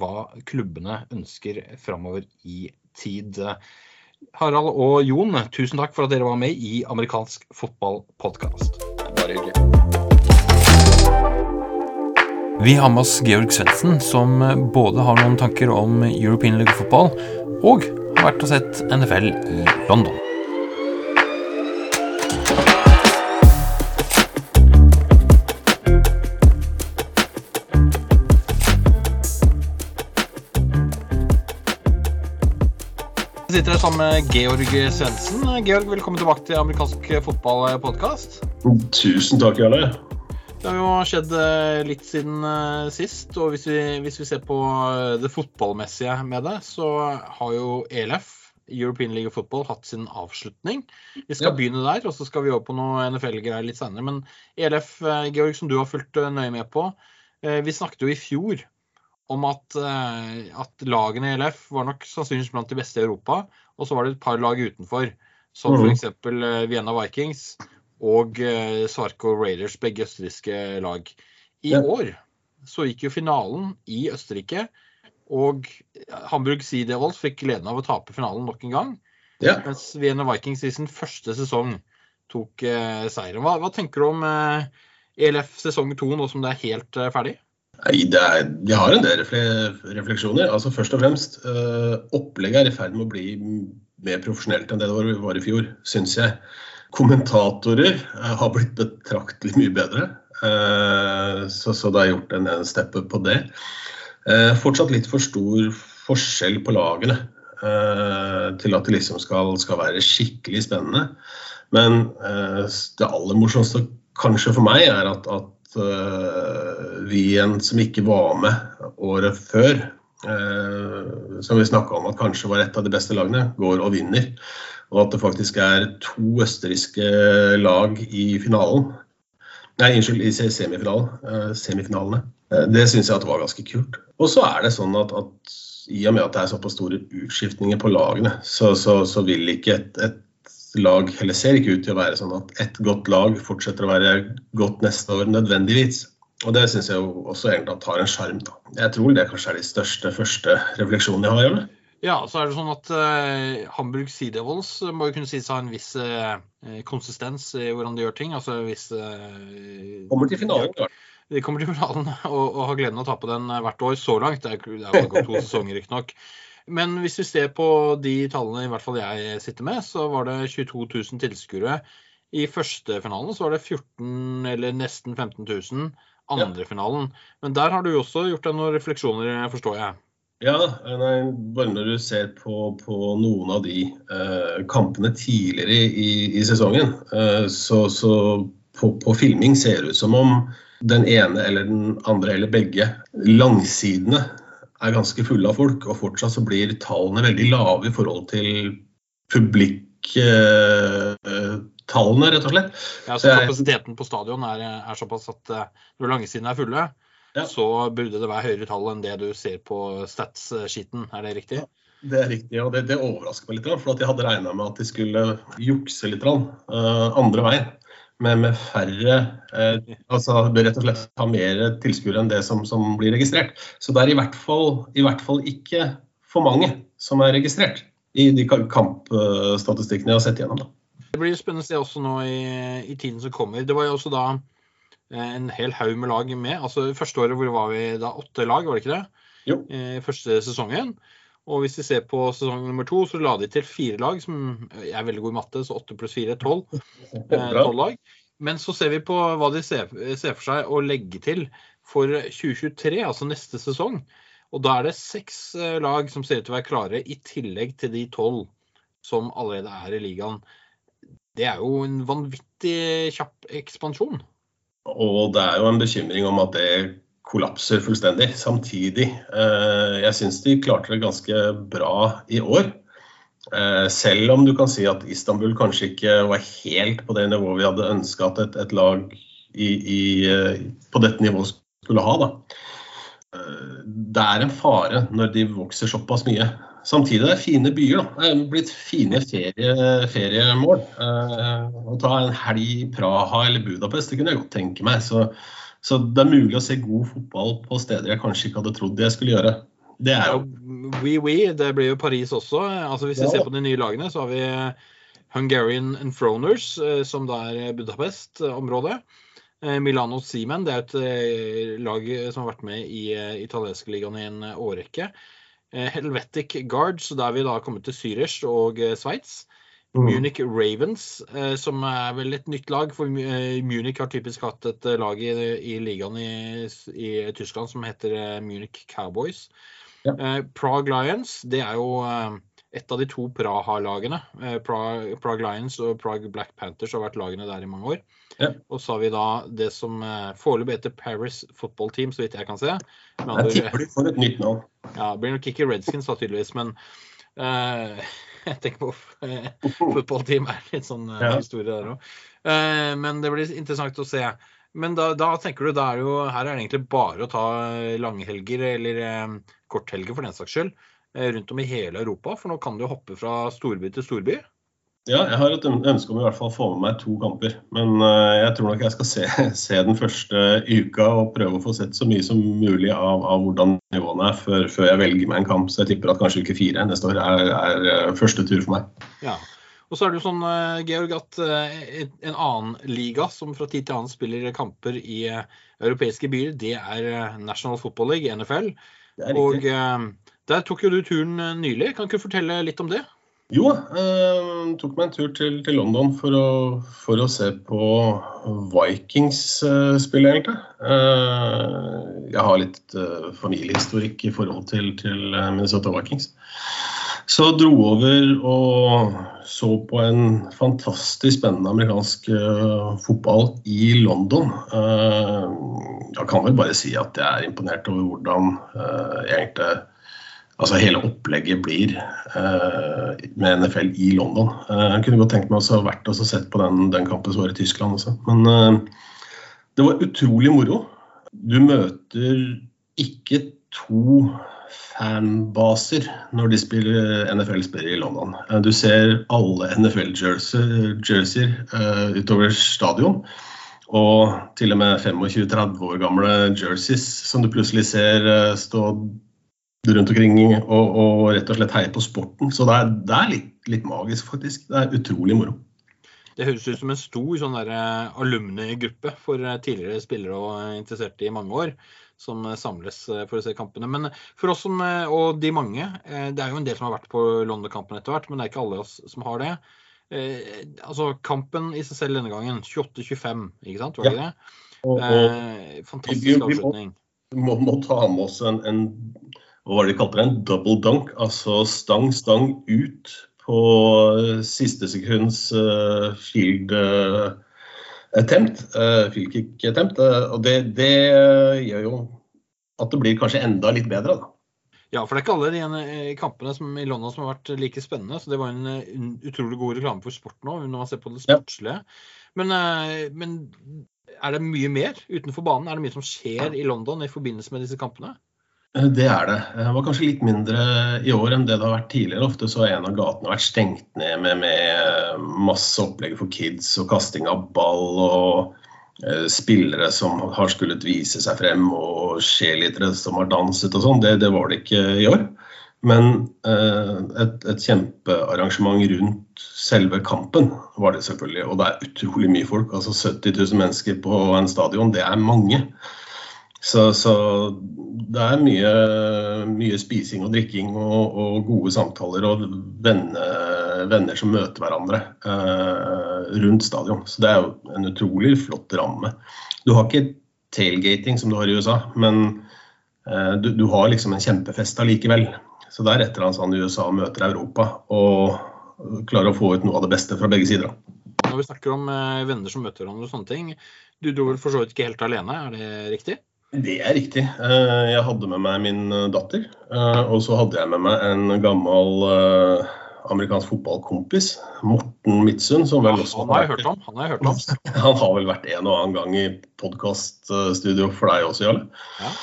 hva klubbene ønsker framover i tid. Harald og Jon, tusen takk for at dere var med i Amerikansk fotballpodkast. Bare hyggelig. Vi har med oss Georg Svendsen, som både har noen tanker om European League Football og har vært og sett NFL i London. Sitter her sammen med Georg Svendsen. Georg, velkommen tilbake til amerikansk fotballpodkast. Tusen takk, Jarle. Det har jo skjedd eh, litt siden eh, sist. Og hvis vi, hvis vi ser på eh, det fotballmessige med det, så har jo ELF, European League of Football, hatt sin avslutning. Vi skal ja. begynne der, og så skal vi over på noe NFL-greier litt senere. Men ELF, Georg, som du har fulgt nøye med på. Vi snakket jo i fjor om at, eh, at, lagene i LF var nok sannsynligvis blant de beste i Europa. Og så var det et par lag utenfor, som mm. f.eks. Eh, Vienna Vikings og eh, Svarko Raiders, begge østerrikske lag. I ja. år så gikk jo finalen i Østerrike, og Hamburg Sea Devils fikk gleden av å tape finalen nok en gang. Ja. Mens Vienna Vikings i sin første sesong tok eh, seieren. Hva, hva, tenker du om eh, ELF sesong to nå som det er helt eh, ferdig? Er, Vi har en del refleksjoner. Altså Først og fremst, øh, opplegget er i ferd med å bli mer profesjonelt enn det det var, var i fjor, syns jeg. Kommentatorer øh, har blitt betraktelig mye bedre. øh, så, så, det er gjort en, en steppe på det. fortsatt litt for stor forskjell på lagene til at det liksom skal, skal være skikkelig spennende. Men det aller morsomste kanskje for meg er at, at vi igjen som ikke var med året før, uh, som vi snakka om at kanskje var et av de beste lagene, går og vinner. og at det faktisk er to østerrikske lag i finalen. Nei, unnskyld, i semifinalen, eh, semifinalene. Eh, det syns jeg at var ganske kult. Og så er det sånn at, at i og med at det er såpass store utskiftninger på lagene, så, så, så vil ikke et, et, lag Eller ser ikke ut til å være sånn at et godt lag fortsetter å være godt neste år nødvendigvis. Og det syns jeg jo også egentlig at har en sjarm. Jeg tror det kanskje er de største første refleksjonene jeg har. Gjør. Ja, så er det sånn at uh, Hamburg Sea Devils må jo kunne sies å ha en viss uh, konsistens i hvordan de gjør ting. altså hvis... Uh, Kommer til finalen, klart. De kommer til finalen og, og har gleden av å på den hvert år så langt. Det er, det er gått to sesonger, riktignok. Men hvis vi ser på de tallene i hvert fall jeg sitter med, så var det 22 000 tilskuere. I første finalen så var det 14 eller nesten 15 000 andre ja. finalen. Men der har du også gjort deg noen refleksjoner, forstår jeg? Ja, nei, bare når du ser på, på noen av de eh, kampene tidligere i, i sesongen, eh, så, så på, på, filming ser det ut som om den ene eller den andre eller begge langsidene er ganske fulle av folk, og fortsatt så blir tallene veldig lave i forhold til publiktallene, rett og slett. Ja, så Kapasiteten på stadion er, er såpass at når langesidene er fulle, ja. så burde det være høyere tall enn det du ser på stats-skiten. Er det riktig? Ja. Det er riktig, og det, det overrasker meg litt. For jeg hadde regna med at de skulle jukse litt uh, andre veien med, med færre eh, altså rett og slett ha mer tilskuere enn det som, som, blir registrert. Så det er i hvert, fall, i hvert fall ikke for mange som er registrert i de kampstatistikkene jeg har sett gjennom. Da. Det blir spennende å se også nå i, i, tiden som kommer. Det var jo også da eh, en hel haug med lag med. altså Første året hvor var vi da åtte lag, var det ikke det? Jo. Eh, første sesongen. Og hvis vi ser på sesong nummer to, så la de til fire lag, som jeg er veldig god i matte, så åtte pluss fire er tolv. Eh, lag. Men så ser vi på hva de ser, ser, for seg å legge til for 2023, altså neste sesong. Og da er det seks eh, lag som ser ut til å være klare, i tillegg til de tolv som allerede er i ligaen. Det er jo en vanvittig kjapp ekspansjon. Og det er jo en bekymring om at det kollapser fullstendig samtidig. Eh, jeg syns de klarte det ganske bra i år. Eh, selv om du kan si at Istanbul kanskje ikke var helt på det nivået vi hadde ønska at et, et lag i, i, eh, på dette nivået skulle ha. Da. Det er en fare når de vokser såpass mye. Samtidig er det fine byer. Da. Det er blitt fine ferie, feriemål. Å ta en helg i Praha eller Budapest, det kunne jeg godt tenke meg. Så så det er mulig å se god fotball på steder jeg kanskje ikke hadde trodd jeg skulle gjøre. Det er jo Oui, oui. Det blir jo Paris også. Altså Hvis vi ja. ser på de nye lagene, så har vi Hungarian Enthroners, eh, som da er Budapest-området. Eh, Milano Seaman, det er et eh, lag som har vært med i italienske ligaen i en årrekke. Helvetic Guards, der er vi da har kommet til Zürich og Sveits. Mm. Munich Ravens, eh, som er vel et nytt lag. For eh, Munich har typisk hatt et eh, lag i, i ligaen i, i, Tyskland som heter Munich Cowboys. Ja. Prague Lions, det er jo et av de to Praha-lagene. Prague, Prague, Lions og Prague Black Panthers har vært lagene der i mange år. Ja. Og så har vi da det som foreløpig heter Paris Football Team, så vidt jeg kan se. jeg tipper de får et nytt navn. Ja, blir nok ikke Redskins, da, tydeligvis. Men uh, jeg tenker på uh, fotballteam er litt sånn uh, ja. historie der òg. Uh, men det blir interessant å se. Men da, da, tenker du da er jo, her er det egentlig bare å ta langhelger eller um, korthelger for den saks skyld rundt om i hele Europa. For nå kan du hoppe fra storby til storby. Ja, jeg har et ønske om i hvert fall å få med meg to kamper. Men uh, jeg tror nok jeg skal se, se, den første uka og prøve å få sett så mye som mulig av, av hvordan nivåene er før, før, jeg velger meg en kamp. Så jeg tipper at kanskje uke fire neste år er, er uh, første tur for meg. Ja. Og så er det jo sånn, uh, Georg, at en annen liga som fra tid til annen spiller kamper i europeiske byer, det er National Football League, NFL. Og der tok jo du turen nylig. Kan ikke du fortelle litt om det? Jo, eh, tok meg en tur til, til London for å, for å, se på Vikings-spillet, eh, egentlig. Eh, jeg har litt eh, familiehistorikk i forhold til, til eh, Minnesota Vikings. Så dro over og så på en fantastisk spennende amerikansk uh, fotball i London. Uh, jeg kan vel bare si at jeg er imponert over hvordan egentlig altså hele opplegget blir uh, med NFL i London. Uh, jeg kunne godt tenkt meg å ha vært og sett på den, den kampen som var i Tyskland også. Men uh, det var utrolig moro. Du møter ikke to fanbaser når de spiller NFL-spillere i London. Du ser alle NFL-jerseyer utover stadion. Og til og med 25-30 år gamle jerseys som du plutselig ser stå rundt omkring og, og, rett og slett heie på sporten. Så det er, det er litt, litt, magisk, faktisk. Det er utrolig moro. Det høres ut som en stor sånn alumnegruppe for tidligere spillere og interesserte i mange år som samles for å se kampene. Men for oss som, og de mange, det er jo en del som har vært på London-kampen etter hvert, men det er ikke alle oss som har det. Eh, altså Kampen i seg selv denne gangen, 28-25, ikke sant? Var det ja. det? Og, og, eh, fantastisk avslutning. Vi må, må, ta med oss en, en hva var det de kalte det, en double dunk, altså stang, stang ut på siste sekunds uh, field uh, attempt, field kick attempt. Og det, det gjør jo at det blir kanskje enda litt bedre, da. Ja, for det er ikke alle de kampene som, i London som har vært like spennende. Så det var en, utrolig god reklame for sporten òg, når man ser på det sportslige. Men, men, er det mye mer utenfor banen? Er det mye som skjer i London i forbindelse med disse kampene? Eh, det er det. Det var kanskje litt mindre i år enn det det har vært tidligere. Ofte så har en av gatene vært stengt ned med, med masse opplegg for kids og kasting av ball og uh, spillere som har skullet vise seg frem og cheerleadere som har danset og sånn. Det, det, var det ikke i år. Men uh, et, et, kjempearrangement rundt selve kampen var det selvfølgelig. Og det er utrolig mye folk. Altså 70 000 mennesker på en stadion, det er mange. Så, så, det er mye, mye, spising og drikking og, og gode samtaler og venner, venner som møter hverandre eh, rundt stadion. Så det er jo en utrolig flott ramme. Du har ikke tailgating som du har i USA, men eh, du, du, har liksom en kjempefest allikevel. Så det er et eller annet sånn USA møter Europa og klarer å få ut noe av det beste fra begge sider. Når vi snakker om eh, venner som møter hverandre og sånne ting, du dro vel for så vidt ikke helt alene, er det riktig? Det er riktig. Eh, jeg hadde med meg min eh, datter. Eh, og så hadde jeg med meg en gammel amerikansk fotballkompis, Morten Midtsund. Som vel også han har jeg hørt om. Han har, hørt om. han har vel vært en og annen gang i podkaststudio for deg også, Jarle. Ja.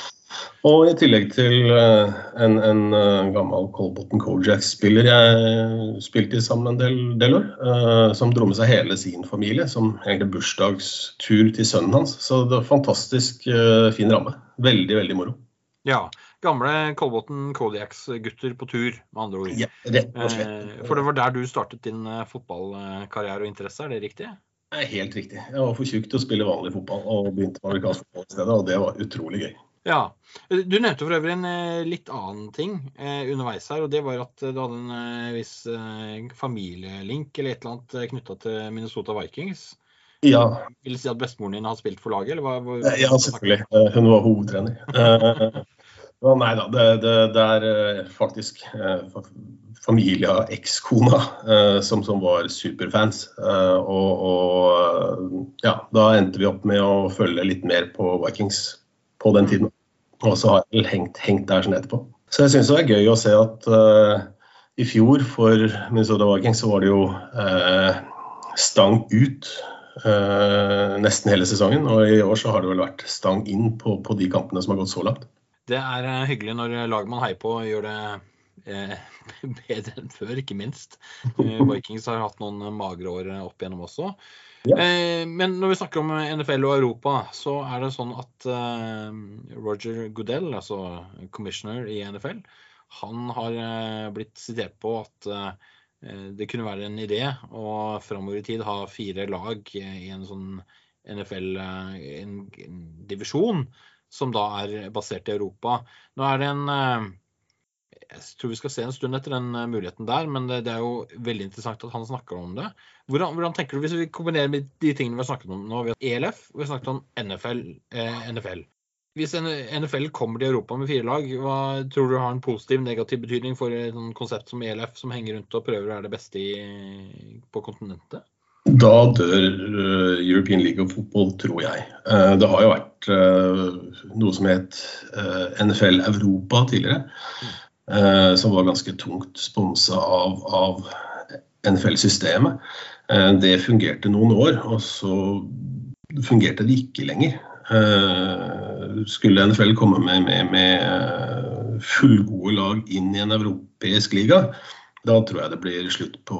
Og i tillegg til eh, en, en eh, gammel Colbotn Kojak-spiller jeg spilte sammen en del, del år, uh, som dro med seg hele sin familie, som egentlig bursdagstur til sønnen hans. Så det var fantastisk uh, fin ramme. Veldig, veldig moro. Ja. Gamle Colbotn Kodiaks-gutter på tur, med andre ord. Ja, rett og slett. For det var der du startet din fotballkarriere og interesse, er det riktig? Helt riktig. Jeg var for tjukk til å spille vanlig fotball og begynte med amerikansk fotball i stedet, og det var utrolig gøy. Ja. Du nevnte for øvrig en eh, litt annen ting eh, underveis her. og Det var at du hadde en eh, viss eh, familielink eller et eller annet eh, knytta til Minnesota Vikings. Ja. Vil du si at bestemoren din har spilt for laget? Eller hva, ja, selvfølgelig. Hun var hovedtrener. nei da, det, det, det er faktisk familie av ekskona som, som, var superfans. og, og ja, da endte vi opp med å følge litt mer på Vikings på den tiden. Og så har jeg hengt, hengt der sånn etterpå. Så jeg syns det er gøy å se at uh, i fjor for Minnesota Vikings så var det jo uh, stang ut uh, nesten hele sesongen. Og i år så har det vel vært stang inn på, på de kampene som har gått så langt. Det er hyggelig når lag man heier på gjør det bedre enn før, ikke minst. Vikings har hatt noen magre år opp igjennom også. Ja. Eh, men når vi snakker om NFL og Europa, så er det sånn at eh, Roger Goodell, altså commissioner i NFL, han har eh, blitt sitert på at det kunne være en idé å framover i tid ha fire lag i en sånn NFL, en, en divisjon, som da er basert i Europa. Nå er det en jeg tror vi skal se en stund etter den eh, muligheten der, men det, det er jo veldig interessant at han snakker om det. Hvordan, hvordan, tenker du, Hvis vi kombinerer med de tingene vi har snakket om nå, vi har ELF og vi har snakket om NFL, eh, NFL. Hvis NFL kommer til Europa med fire lag, hva tror du har en positiv, negativ betydning for et konsept som ELF, som henger rundt og prøver å være det beste i, på kontinentet? Da dør uh, European League of Football, tror jeg. Uh, det har jo vært uh, noe som het NFL Europa tidligere. Mm. Eh, som var ganske tungt sponsa av, av NFL-systemet. Eh, det fungerte noen år, og så fungerte det ikke lenger. Eh, skulle NFL komme med, med, med fullgode lag inn i en europeisk liga, da tror jeg det blir slutt på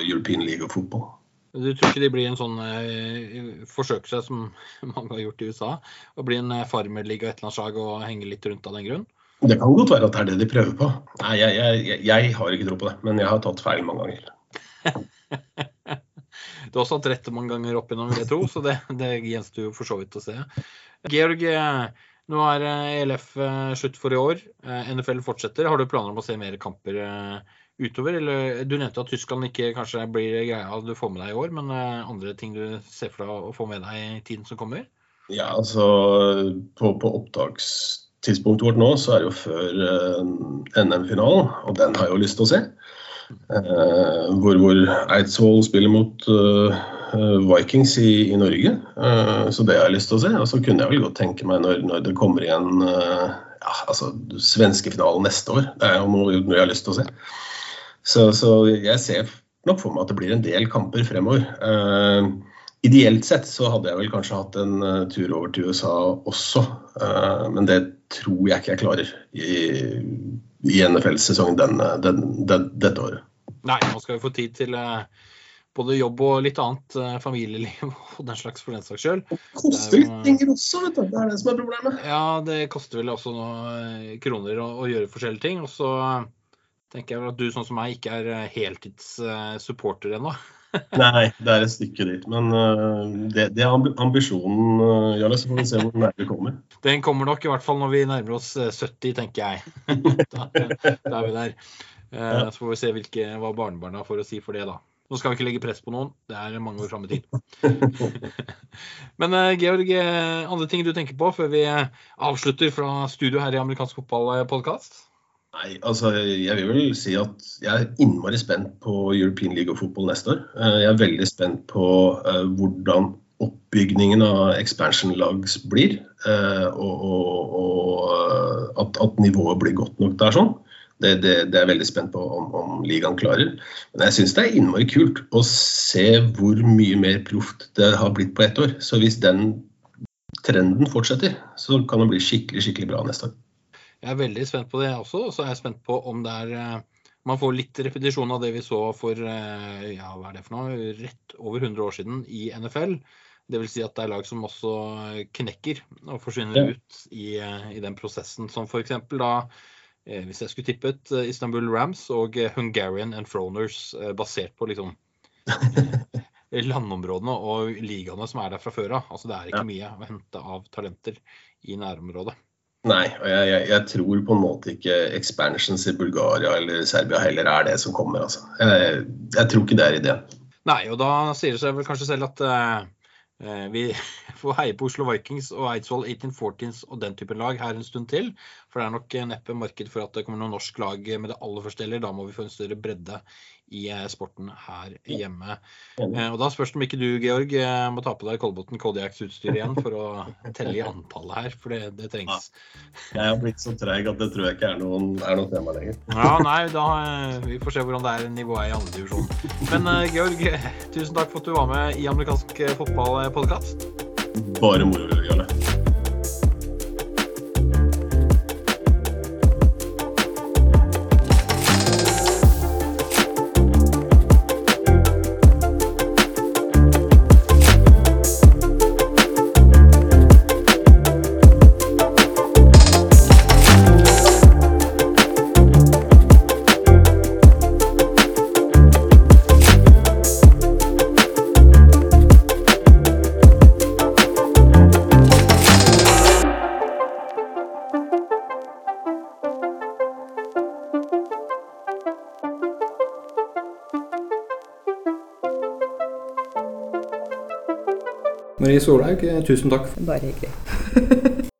European League of Football. Du tror ikke de blir en sånn forsøker som mange har gjort i USA? Å bli en farmerliga et eller annet slag og henge litt rundt av den grunn? Det kan godt være at det er det de prøver på. Nei, jeg, jeg, jeg har ikke tro på det, men jeg har tatt feil mange ganger. du har også hatt rette mange ganger opp gjennom, vil jeg tro, så det, det gjenstår jo for så vidt å se. Georg, eh, nå er ELF slutt for i år. NFL fortsetter. Har du planer om å se mer kamper utover? Eller, du nevnte at Tyskland ikke kanskje blir greia du får med deg i år, men andre ting du ser for deg å få med deg i tiden som kommer? Ja, altså på, på opptakstidspunktet vårt nå, så er det jo før uh, NM-finalen, og den har jeg jo lyst til å se. Uh, hvor, hvor Eidsvoll spiller mot Vikings i, i Norge, så det har jeg lyst til å se. Og så kunne jeg vel godt tenke meg når, når det kommer igjen ja, altså svenskefinalen neste år. Det er jo noe, noe jeg har lyst til å se. Så, så, jeg ser nok for meg at det blir en del kamper fremover. Uh, ideelt sett så hadde jeg vel kanskje hatt en tur over til USA også, men det tror jeg ikke jeg klarer i, i NFL-sesongen den, den, den, dette året. Nei, man skal jo få tid til både jobb og litt annet, familieliv og den slags for den saks skyld. Det koster litt penger også, vet du. Det er det som er problemet. Ja, det koster vel også noen kroner å, å gjøre forskjellige ting. Og så tenker jeg vel at du sånn som meg ikke er eh, heltidssupporter ennå. Nei, det er et stykke dit. Men uh, det, det, er ambisjonen, uh, Jarle. Så får vi se hvor nær vi kommer. Den kommer nok i hvert fall når vi nærmer oss 70, tenker jeg. da, da, er vi der. Så får vi se hvilke, hva barnebarna får å si for det, da. Nå skal vi ikke legge press på noen, det er mange år fram i tid. Men Georg, andre ting du tenker på før vi avslutter fra studio her i Amerikansk fotballpodkast? Nei, altså jeg vil vel si at jeg er innmari spent på European League of Football neste år. Eh, jeg er veldig spent på uh, hvordan oppbygningen av expansion-lag blir. Uh, og, og, og at, at, nivået blir godt nok der sånn. Det, det, det, er jeg veldig spent på om, om ligaen klarer. Men jeg syns det er innmari kult å se hvor mye mer proft det har blitt på ett år. Så hvis den trenden fortsetter, så kan det bli skikkelig, skikkelig bra neste år. Jeg er veldig spent på det også. Og så er jeg spent på om det er eh, Man får litt repetisjon av det vi så for eh, ja, hva er det for noe, rett over 100 år siden i NFL. Dvs. Si at det er lag som også knekker og forsvinner ut i, eh, i, den prosessen. Som f.eks. da, hvis jeg skulle tippet, Istanbul Rams og Hungarian Enthroners basert på liksom landområdene og ligaene som er der fra før av. Altså det er ikke mye å hente av talenter i nærområdet. Nei, og jeg, jeg, jeg, tror på en måte ikke expansions i Bulgaria eller Serbia heller er det som kommer. Altså. Jeg, jeg tror ikke det er ideen. Nei, og da sier det seg vel kanskje selv at uh, vi får heie på Oslo Vikings og Eidsvoll 1814s og den typen lag her en stund til. For det er nok neppe marked for at det kommer noen norsk lag med det aller første heller. Da må vi få en større bredde i eh, sporten her hjemme. Eh, og Da spørs det om ikke du, Georg, eh, må ta på deg Kolbotn Kodiaks-utstyr igjen for å telle i antallet her, for det, det trengs. Ja. Jeg har blitt så treig at det tror jeg ikke er noen, er noe tema lenger. Ja, nei, da, Vi får se hvordan det er nivået i andre divisjon. Men Georg, tusen takk for at du var med i amerikansk fotballpodkast. Bare moro, Solhaug, tusen takk. Bare hyggelig.